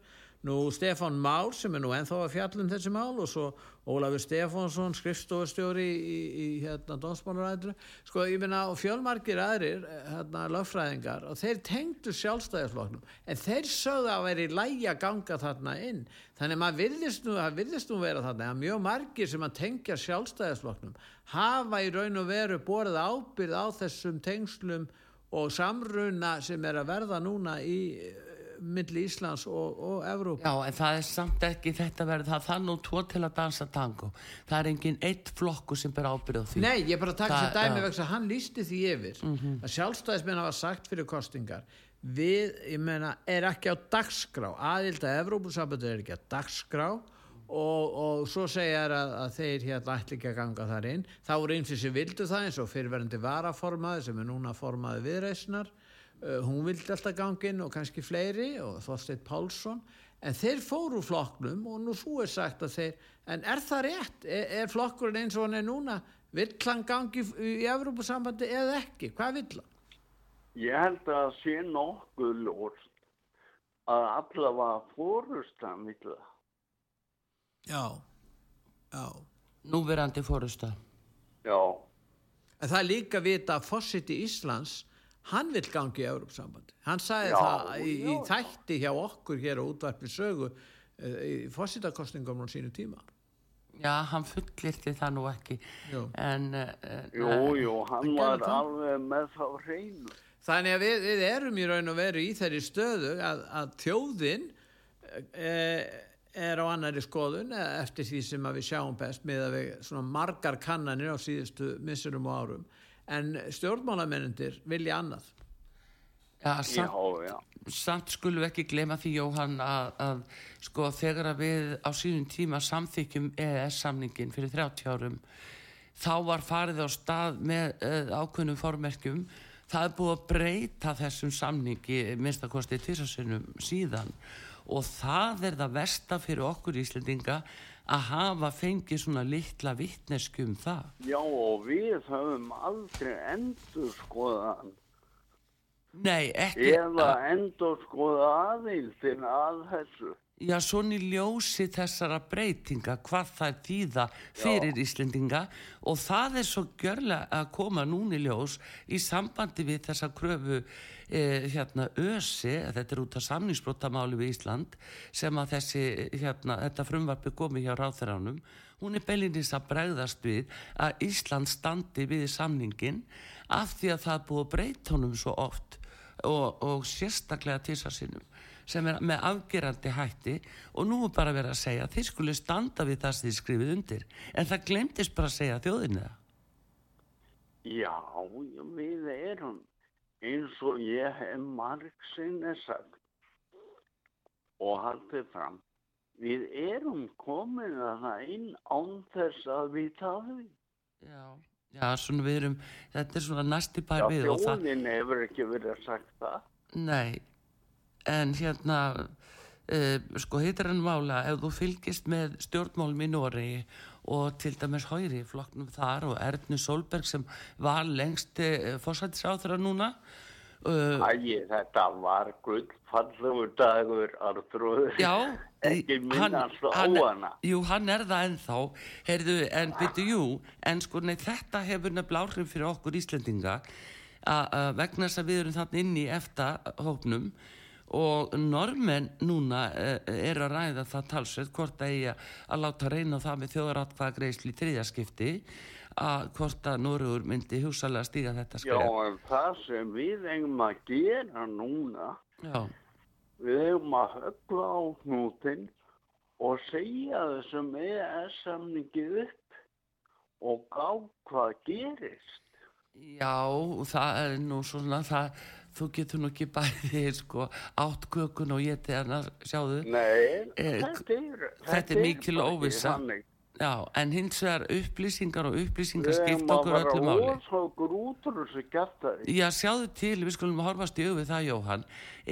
nú Stefán Már sem er nú ennþá að fjalla um þessi mál og svo Ólafur Stefánsson skrifstofustjóri í, í, hérna dómsmálaræðinu sko ég minna og fjölmargir aðrir hérna lögfræðingar og þeir tengdu sjálfstæðisflokknum en þeir sögðu að veri lægi að ganga þarna inn. Þannig að maður virðist nú, virðist nú vera þarna að mjög margir sem að tengja sjálfstæðisflokknum hafa í raun og veru borið ábyrð á þessum tengslum og samruna sem er að verða núna í eh, milli Íslands og, og Evróp já, en það er samt ekki þetta verið, það það nú tvo til að dansa tango. Það er engin eitt flokku sem ber ábyrð á því. Nei, ég bara Það- þessi dæmi vegna að hann lísti því yfir að sjálfstæðismenn hafa sagt fyrir kostingar við, ég meina, er ekki á dagskrá. Aðild að Evrópusambandi er ekki á dagskrá og, og svo segja þær að, að þeir hérna ætli ekki að ganga þar inn. Þá voru eins sem vildu það eins og fyrirverandi varaformaði sem er núna formaði viðreisnar. uh, hún vildi alltaf ganga inn og kannski fleiri og Þorsteinn Pálsson en þeir fóru flokknum og nú svo er sagt að þeir en er það rétt? Er, er flokkurinn eins og hann er núna? Vill hann gangi í, í Evrópusambandi eða ekki? Hvað vill hann? ég held að sé nokkuð ljóst að allavega fórustan vill það. Já, já. Núverandi fórusta. Já, En það er líka vita að Fossiti Íslands, hann vill gangi í Evrópusambandi. Hann sagði Já, það í, í já. þætti hjá okkur hér á útvarpi sögu uh, í Fossitakostningum á sínu tíma. Já, hann fullirti það nú ekki. Jú. En, uh, jú, jú, hann var alveg með þá hreinu. Þannig að við, við erum í raun og veru í þeirri stöðu að, að þjóðin e, er á annari skoðun eh, eftir því sem að við sjáum best með að við svona margar kannanir á síðustu missurum og árum en stjórnmálamennendir vilja annað. Já, Já, samt, já. samt skulum við ekki glema því Jóhann að, að sko þegar að við á síðun tíma samþykjum EES-samningin fyrir 30 árum þá var farið á stað með uh, ákveðnum formerkjum það er búið að breyta þessum samningi minnstakosti tísasinnum síðan og það er það versta fyrir okkur Íslendinga að hafa fengið svona litla vittnesku um það Já, og við höfum aldrei endur skoðan Nei, ekki eða endur skoða aðeildin að þessu. Já, svona í ljósi þessara breytinga, hvað það er þýða fyrir Íslendinga. Og það er svo gjörlega að koma núna í ljós í sambandi við þessa kröfu eh, hérna ösi, þetta er út af samningsbrotamáli við Ísland sem að þessi, hérna, þetta frumvarpi komi hjá ráþuránum, hún er beilinins að bregðast við að Ísland standi við samningin af því að það búið að breyta honum svo oft og, og sérstaklega tísasinnum sem er með afgerandi hætti og nú er bara verið að segja að þið skulle standa við það sem þið skrifið undir en það glemtist bara að segja þjóðinni það Já, við erum eins og ég hef margsinni sagt og haldið fram. Við erum komin að það inn án þess að við tafi. Já, já svona við erum þetta er svona næsti Já, bær við það þjóðin hefur ekki verið að sagt það. Nei, en hérna uh, sko heitir hann mála ef þú fylgist með stjórnmálum í Noregi og til dæmis Hæri flokknum þar og Ernu Solberg sem var lengst uh, fórsættisáþra núna uh, Ægi, þetta var gullfallegur dagur, Artrúður. Já, Ekki minnast á hann, hana. Jú, hann er það ennþá Heyrðu, en byrju, jú En sko, nei, þetta hefur nefnilega áhrif fyrir okkur Íslendinga vegna þess að við erum þarna inn í efta hópnum og normenn núna uh, er að ræða það talsveit hvort að eigi að láta reyna það með þjóðaratkvæða greiðsli í þriðjaskipti að hvort að Noregur myndi hugsalega stíga þetta Já, skref en það sem við eigum að gera núna, Já, við eigum að högla á hnútin og segja þessum EES-samningi upp og gá hvað gerist. Já, það er nú svona það, þú getur nú ekki bæði sko átt kökun og getið hennar, sjáðu Nei, Eh, þetta er, þetta er mikil þannig. Já, en hins vegar upplýsingar og upplýsingar skipta okkur öllu máli. Já, sjáðu til, við skulum horfast í auðvið það, Jóhann.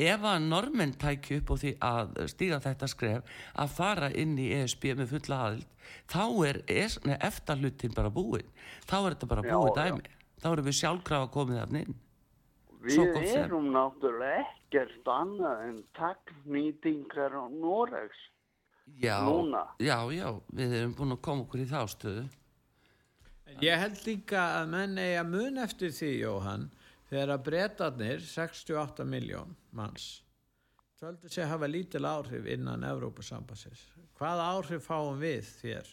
Ef að normenn tæki upp á því að stíga þetta skref, að fara inn í ESB með fulla aðild, þá er es, nei, eftir hlutin bara búinn. Þá er þetta bara Já, búið já. dæmi. Þá erum við sjálfkrafa komið þarna inn. Við erum náttúrulega ekkert annað en takknýtingar á Noregs. Já, Núna. já, já, við erum búin að koma okkur í þá stöðu. Ég held líka að menn eigi að mun eftir því, Jóhann, þegar að breytarnir, 68 miljón manns, töldu sig hafa lítil áhrif innan Evrópusambassins. Hvaða áhrif fáum við þér?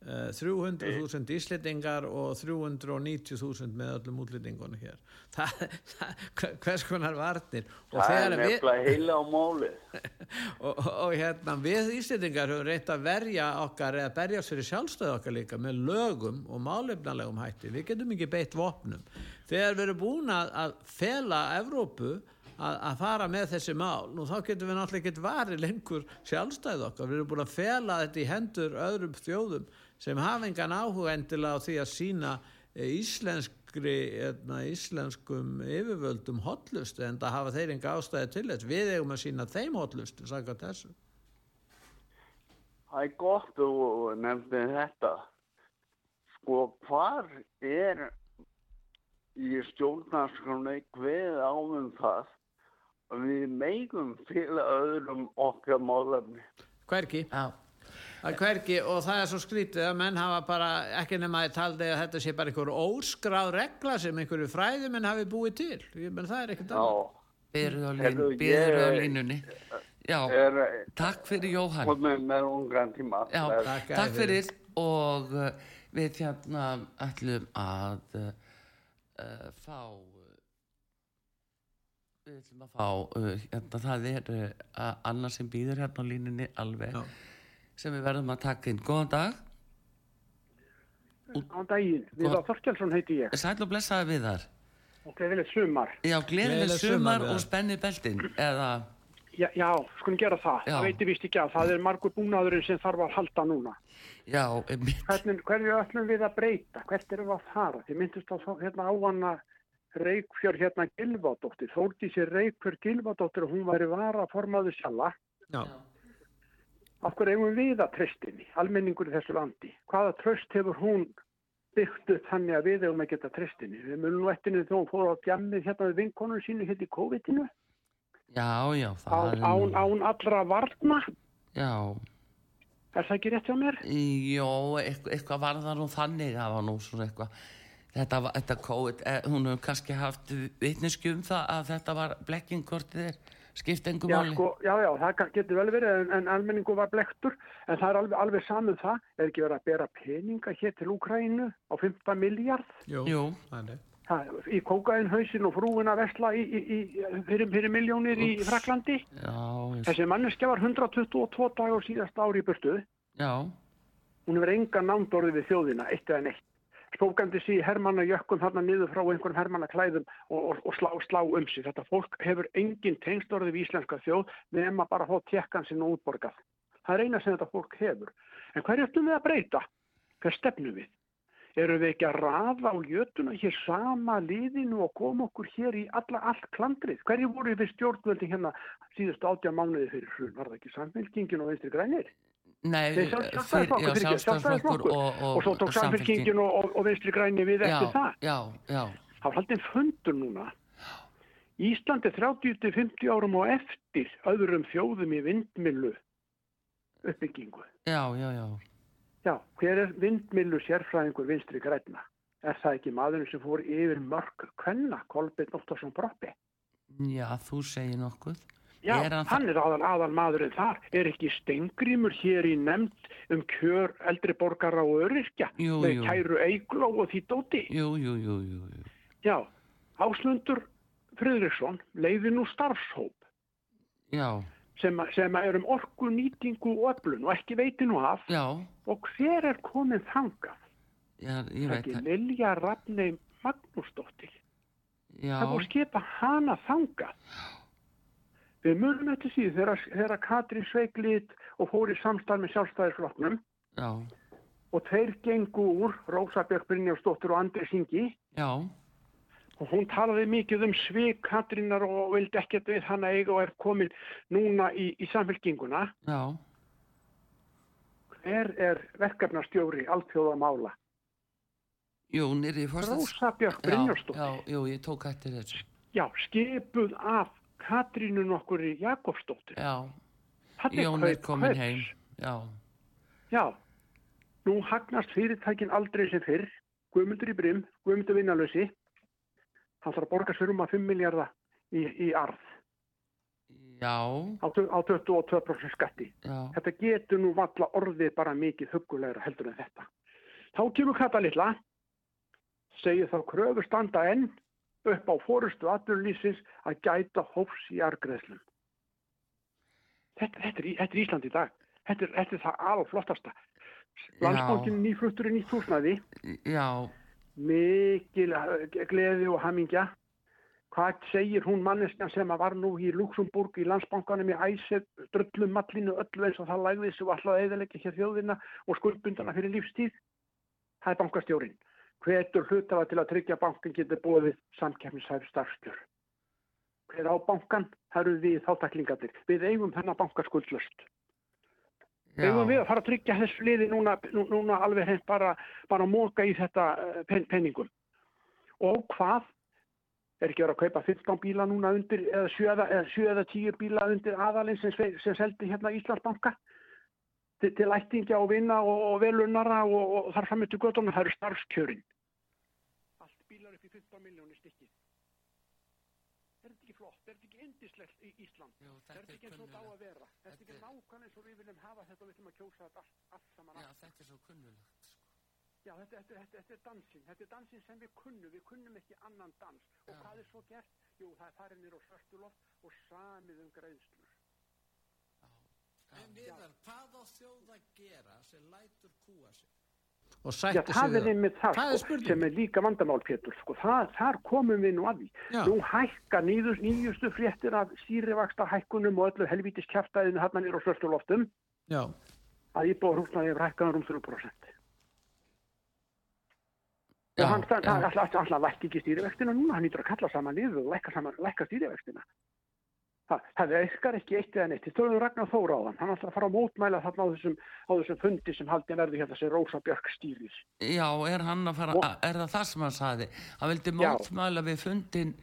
Uh, 300.000 íslendingar og 390.000 með öllum útlendingunum hér. Það, það, hvers konar varnir? Og Það er þegar við, nefnilega heila á málið. og, og, og hérna við Íslendingar höfum reynt að verja okkar eða berjast fyrir sjálfstöðu okkar líka með lögum og málefnalegum hætti við getum ekki beitt vopnum þegar við erum búin að, að fela Evrópu að, að fara með þessi mál nú þá getum við náttúrulega ekki varið lengur sjálfstæðu okkar við erum búin að fela þetta í hendur öðrum þjóðum sem hafa engan áhuga endilega á því að sína íslenskri eðna, íslenskum yfirvöldum hotlust en það hafa þeir enga ástæði til þess við eigum að sína þeim hotlustu sagði þessu Það er gott að þú nefndi þetta. Sko, hvar er í stjórnarskroni hveð áum það að við megum fylga öðrum okkar málefni? hverki Já, hvergi og það er svo skrítið að menn hafa bara ekki nema að taldi að þetta sé bara einhver óskráð regla sem einhverju fræðumenn hafi búið til. Ég menn það er ekkert annað. Já, byrðu á, línunni. Já, er takk fyrir Jóhann. með ungan tíma. Já, Takk takk fyrir. og uh, við hérna ætlum að uh, uh, fá uh, við ætlum að fá uh, hérna það er uh, Anna sem býður hérna á línunni alveg Já. Sem við verðum að taka inn. Góðan dag, Góðan daginn, Viðar Þorkjálsson heiti ég. sæl og blessaði við þar. og gleðilegt sumar. Já, gleðileg sumar sumar, og spenni beltin eða, Já, já skulum gera það. Já. Það veitir vist ekki að það er margur búnaðurinn sem þarf að halda núna. já, einmitt. Hvernig, hverju ætlum við að breyta? Hvert erum við að fara? Þið myndist á þá- hérna á hana Reykfjör hérna Gilvadóttir. Þórdísi Reykfjör Gilvadóttir og hún væri vara formaður sjálfa. Já. Af hverju eigum við að tristinni, almenningur í þessu landi? Hvaða tröst hefur hún byggt upp þannig að við eigum að geta tristinni? Við munum nú eftir þegar hún fór á djammið hérna við vinkonum sínu hérna í COVID-inu. já, já, Án, er án, án allra varna. já, Er það ekki rétt hjá mér? Jó, eitthvað, eitthvað var það nú þannig, það var nú svona eitthvað, þetta, þetta COVID, eh, hún hefur kannski haft vitnesku um það að þetta var blekking hvort þið er, skipt engum Já, máli. sko, já, já, það getur vel verið en, en almenningu var blektur en það er alveg, alveg saman það. Er ekki verið að bera peninga hér til Úkrænu á 15 miljard Jú, það er það, í kókainhausin og frúin að vesla í, í, í, fyrir, fyrir miljónir í Fraklandi já, þessi manneskja var 122 dagur síðast ári í burtu. Já, hún hefur enga nándorði við þjóðina eitt eða neitt spókandi sí hermanna jökkum þarna niður frá einhverjum hermanna klæðum og, og, og slá, slá um sig þetta fólk hefur engin tengstorði við íslenska þjóð nema bara að fá tekkan sinna útborgað það er eina sem þetta fólk hefur en hverju ætlum við að breyta? hver stefnum við? eru við ekki að raða á jötuna hér sama liðinu og koma okkur hér í alla allt klandrið hverju voru við stjórnvöldi hérna síðustu átjá mánuði fyrir hrun var það ekki samfélkingin og vinstri grænir? Nei, fyrir, sjálfstæðisflokkur, og, og, og svo tók samfélkingin og, og, og vinstri græni við já, eftir það. já, já, Það var haldið fundur núna. Ísland er 30-50 árum og eftir öðrum þjóðum í vindmilu uppbyggingu. já, já, já, Já, hver er vindmilu sérfræðingur vinstri græna? Er það ekki maðurinn sem fór yfir mörg kvenna, Kolbeinn Óttarsson Broppi? já, þú segir nokkuð. Já, Er hann hann, er aðal, aðal maðurinn þar. Er ekki stengrimur hér í nefnd um kjör eldri borgara og öryrkja Jú, með jú. kæru eigló og því dóti? Jú, jú, jú, jú, Já, Áslundur Friðriksson leiði nú starfshóp já, sem, sem er um orku, nýtingu og öflun og ekki veiti nú af já, og hver er komin þangað? já, ég Það er veit ekki það, Lilja Rafnei Magnúsdóttir. já, Það voru skipa hana þangað. Við munum eftir síðu þegar, Katrín sveik lit og fór í samstarf með sjálfstæðisflokknum já, og þeir gengu úr Rósa Björk Brynjálfsdóttir og Andri Singi já, og hún talaði mikið um svik Katrínar og vildi ekkert við hana eiga og er komin núna í, í samfélkinguna. já, Hver er verkefnastjóri alþjóðamála? jú, nýri fórstæðs. Rósa Björk Já, Brynjálfsdóttir. já, jú, ég tók eftir þessu. Já, skipuð af Katrínu nokkur í Jakobsdóttir. Jón er komin heim, já, Já, nú hagnast fyrirtækin aldrei sem fyrr. Guðmundur í Brim, Guðmundur vinnalösi. Hann þarf að borga sér um að 5 miljardar í, í arð já, á, á 22% skatti. já, Þetta getur nú valla orðið bara mikið hugulegra heldur en þetta. Þá kemur Kata litla, segir þá kröfu standa enn upp á fórustu atvinnulísins að gæta hófs í argreðslum. Þetta, þetta, þetta er Ísland í dag. Þetta er, þetta er það alveg flottasta. Landsbókin nýfluttur í nýtt húsnæði, já, mikil eh, gleði og hamingja. Hvað segir hún manneskjan sem var nú í Luxemburg í landsbankanum í æsef, dröllum mallinu öllu eins og það lægði og alltaf eðalegja hér þjóðina og skuldbundana fyrir lífstíð? Það er bankastjórin. Hvetur hlutafa til að tryggja bankan getur búið samkeppnishæf starfskjör. Hver á bankan? Eru við þáttaklingarnir. Við eigum þennan bankaskuldlöst. já, Eigum við að fara að tryggja þessu liði núna, nú- núna alveg hreint bara, bara móka í þetta eh, pen, penningum. Og hvað? Er ekki verið að kaupa 15 bíla núna undir, eða 7 eða, eða, 7 eða 10 bíla undir aðalinn sem, sem seldi hérna Íslandsbanka til, til ættingja og vinna og, og velunnara og, og þar fram eftir göttunum, það eru starfskjörin. Allt bílar upp í 15 miljónir stykki. Er þetta ekki flott? Er þetta ekki indislegt í Ísland? Jú, Er þetta þetta er ekki eins og þetta á að vera? Er þetta ekki er- nákvæmlega eins og við viljum hafa þetta og við viljum að kjósa þetta allt, allt saman Já, þetta er svo kunnulegt, sko. Já, þetta, þetta, þetta, þetta er dansinn. Þetta er dansinn sem við kunnum. Við kunnum ekki annan dans. Og Já. hvað er svo gert? Jú, það er farið nýr á svörtuloft og samið um greiðslur. En viðar, hvað á þjóð að gera sem lætur kúa sig? og Já, sætti sig það er við einmitt það, Það er sko, spurning. sem er líka vandamál, Pétur, sko, það, þar komum við nú að því. Já. Nú hækka nýjus, nýjustu fréttir af stýrivaksta hækkunum og öllu helvítis kjaftaðinu hann nýr á svörstuloftum Já, að íbúar húsnaði yfir hækkaðan um 3%. Já, og hann já. alltaf all, all, lækki ekki stýrivextina núna, hann nýtur að kalla saman niður og lækka, saman, lækka stýrivextina. Það, virkar ekki eitt eða neitt. Þið stöðum Ragnar Þóra á hann. Ætlar að fara að mótmæla þarna á þessum, á þessum fundi sem haldin verði hérna sem Rósa Björk stýrir. Já, er hann að fara, Og- er það það sem hann saði? Hann vildi Já. mótmæla við fundin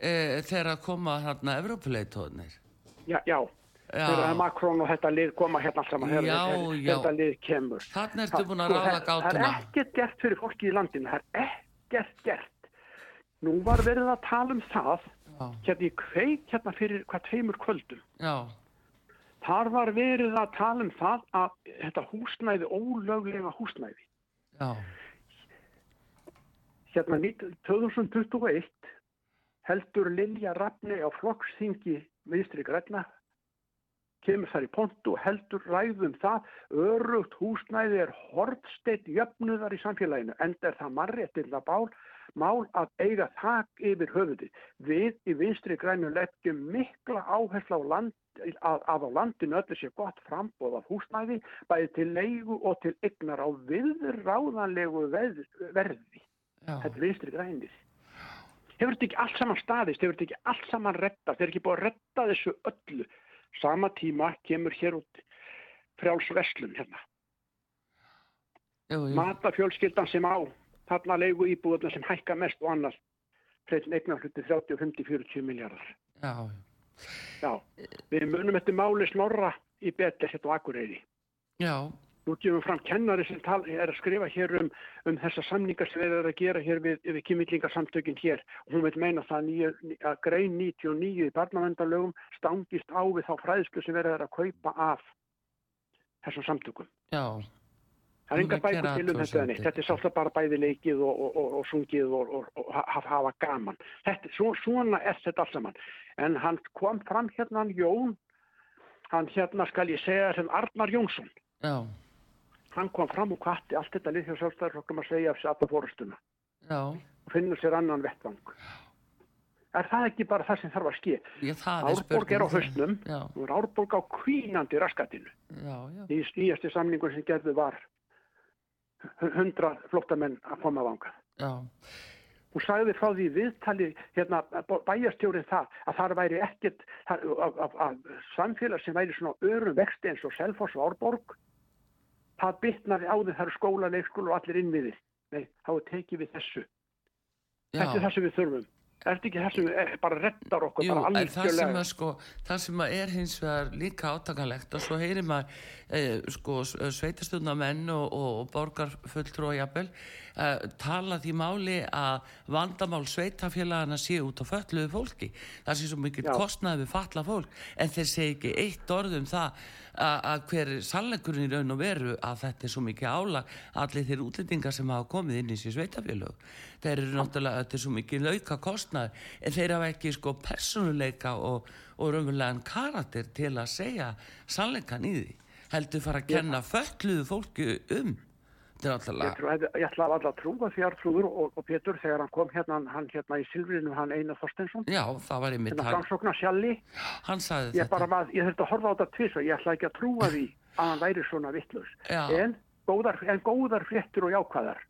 e, þegar að koma hérna Evrópuleitóðnir. Já, já. Já. Þegar Makrón og þetta lið koma hérna allt saman. þegar- Já, þegar já. Þetta lið kemur. Þannig ertu búin að sko, ráða það- Það gátuna. er ekkert gert fyrir fólki í landinu. Það er ekkert gert. Nú var verið að tala um það Já, hérna í kveik hérna fyrir hvað tveimur kvöldum. já, Þar var verið að tala um það að þetta húsnæði, ólöglega húsnæði. já, Hérna nít- 2021 heldur Lilja Rafni á flokksþingi vinstri græna, kemur þar í pontu og heldur ræðum það, örugt húsnæði er hortsteitt jöfnuðar í samfélaginu, enda er það marréttinda bál, mál að eiga þak yfir höfuði. Við í vinstri grænu leggjum mikla áherslu á land, að, að á landinu öllu sé gott frambóð af húsnæði, bæði til leigu og til ygnar á viðráðanlegu verði. já, Þetta er vinstri grænir. Hefur þetta ekki allt saman staðist, hefur þetta ekki allt saman rettast, er ekki búið að retta þessu öllu. Sama tíma kemur hér út frjálsveslun hérna. Matafjölskyldan sem á, þarna leigu íbúðuna sem hækka mest og annars. Hreitin eignar hluti 30, 50, 40 miljardar. já, Já, við munum eftir máli snorra í hérna á Akureyri. já, Nú gefum fram kennari sem tal, er að skrifa hér um, um þessa samningar sem við erum að gera hér við, við kymillingarsamtökin hér. Og hún vil meina það nýju, að grein 99 í barnavendalögum stangist á við þá fræðslu sem verður að kaupa af þessum samtökum. já, Það er Hún enga að bækur til um þetta athugasemdir. neitt. Þetta er svolítið bara bæði leikið og, og, og, og sungið og, og, og hafa, gaman. Þetta, svo, svona er þetta allt saman. En hann kom fram hérna hann Jón, hann hérna skal ég segja sem Arnar Jónsson. já, Hann kom fram og kvatti allt þetta lið hjá sjálfstæðarflokkum að segja af sér alla fórustuna já, og finnur sér annan vettvang. Er það ekki bara það sem þarf að er Árborg er á Já, nú er Árborg á kvínandi raskatinu. já, já, Í nýjasti samningun sem gerðu var hundra flottamenn að koma vanga. já, Hún sagði frá því viðtali hérna bæjastjórið það að það væri ekkert að, samfélag sem væri svona örum vexti eins og Selfoss og Árborg það bytnaði á því það eru skóla, leikskóla og allir innviðir. Nei, þá tekið við þessu. Þetta er já. það sem við þurfum. Er þetta ekki það sem við, bara reddar okkur Jú, bara það sem, að, sko, það sem að er hins vegar líka átakanlegt og svo heyrir maður eh, sko, sveitastundamenn og, og, og borgarfulltrú og jafnvel eh, tala því máli að vandamál sveitafélagana sé út á fölluðu fólki. Það sé svo mikið kostnaði við falla fólk en þeir segi ekki eitt orð um það að, að hver er sannleikurinn í raun og veru að þetta er svo mikið álag allir þeir útlendingar sem hafa komið inn í sér sveitafélög þeir eru náttúrulega, þetta er svo mikið lauka kostnaði en þeir hafa ekki sko persónuleika og, og raunverulegan karakter til að segja sannleikan í því heldur fara að kenna fölluðu fólki um Ég, trú, ég ætla alltaf að trúa því Artrúður og, og Pétur þegar hann kom hérna, hann hérna í Silfrinu, hann Einar Þorstensson, já, það var einmitt hérna hann, framsóknar sjalli. hann sagði Ég, þetta bara, ég þurfti að horfa á þetta tvis og ég ætla ekki að trúa því að hann væri svona vittlaus. Já. En góðar, en góðar fréttur og jákvæðar.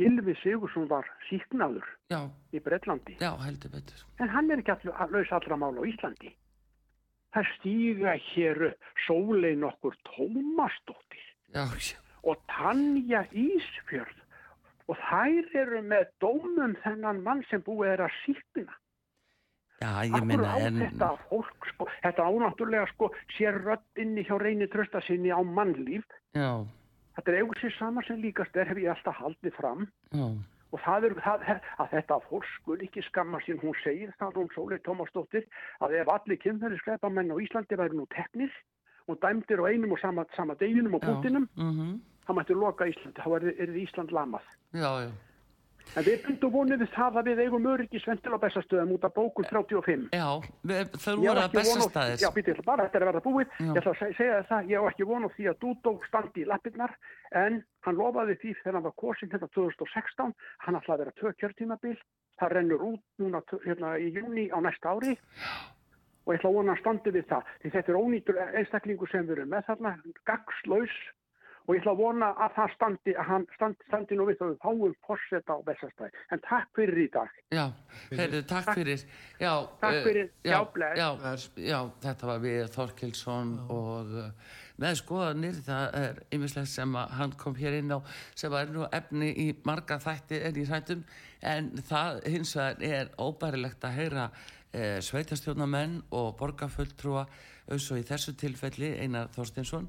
Gilvi Sigursson var síknaður já, í Breitlandi. já, En hann er ekki allu, að laus allra mála á Íslandi. Það stíga hér upp sólei nokkur Tómasdóttir já, já, og Tanja Ísfjörð og þær eru með dómum þennan mann sem búið er að síkna. já ég minna en þetta fólk, sko, þetta ánáttúrulega sko, sér rödd inni hjá reyni trösta sinni á mannlíf. já, Þetta er eigur sér sama sem líkast er hef ég alltaf haldið fram. Já, og það er það, að þetta fólk skul ekki skamma sín, hún segir það hún Sólei Tómasdóttir að ef allir kynferði skreipamenn á Íslandi væri nú teknir og dæmdir á einum og sama, sama deginum og já, punktinum, mhm, þá mættu loka Íslandi, þá er, er Ísland lamað. já, já, En við bundum vonið við það að við eigum öryggisventil á bestastöðum út af bókun 35. Já, við, voru að á- bestastæðis. Já, býtið, bara þetta er að verða búið. Já. Ég ætla að seg- segja það, ég á ekki von á því að Dúdó standi í lappirnar, en hann lofaði því þegar hann var kosin hérna 2016, hann ætlaði að vera tvö kjörtímabil, það rennur út núna hérna í júni á næsta ári og ég ætla að vona að standi við það. Því þetta er ónýtur einstaklingu sem við erum með þarna, gagslaus og ég ætla að vona að það standi, að hann standi, standi nú við þá við fáum forseta á bestastæði. En takk fyrir í dag. Já, heyrðu, takk fyrir. Já, Takk eh, fyrir. Já, Já, já, já, þetta var við Þorkilsson og með skoðanir, það er ymislegt sem að hann kom hér inn á sem er nú efni í marga þætti en í þættum en það hins vegar er óbærilegt að heyra uh, sveitastjónamenn og borgarfulltrúa eins og í þessu tilfelli Einar Þorstinsson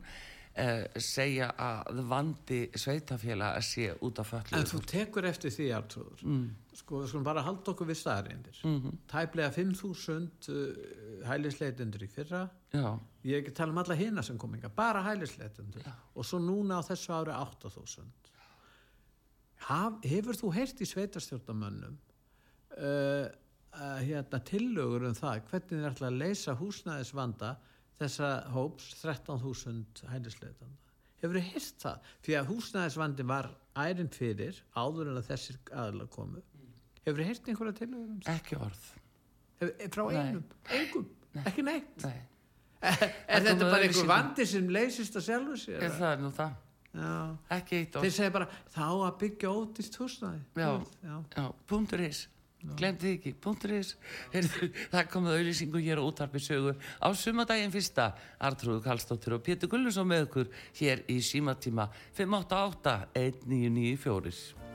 segja að vandi sveitafélag sé út af föllu En þú tekur eftir því, Artrúður. Mm. Sko, við skulum bara halda okkur við staðarindir. Mhm. Tæplega 5.000 uh, hælisleitundur í fyrra. Já, Ég ekki að tala um alla hina sem kom inga, bara hælisleitundur. Og svo núna á þessu ári 8.000. Haf, hefur þú heyrt í sveitarstjórnamönnum uh, uh, hérna, tillögur um það hvernig þið ætla að leysa húsnæðisvanda þessa hóps 13.000 hælisleitanda? Hefur þið heyrt það? Því að húsnæðisvandi var ærin fyrir áður en að þessir aðla komu. Hefur þið heyrt einhverja um það? ekki orð. Hef, frá Nei. einum? Engum? Ekki neitt? Nei, Er, Það er þetta kom bara einhver vandi sem leysist að sjálfu sér? er það er nú það. Já. Ekki eitt orð. Þeir segja bara, þá að byggja ódýrt húsnæði. Já. Já. Já, punktur is glemdi þið ekki, punktur Heyrðu, það komið auðlýsingu hér á útarpi sögu. Á sumadaginn fyrsta Artrúðu Karlsdóttir og Pétur Gullusson með ykkur hér í símatíma. 588 1994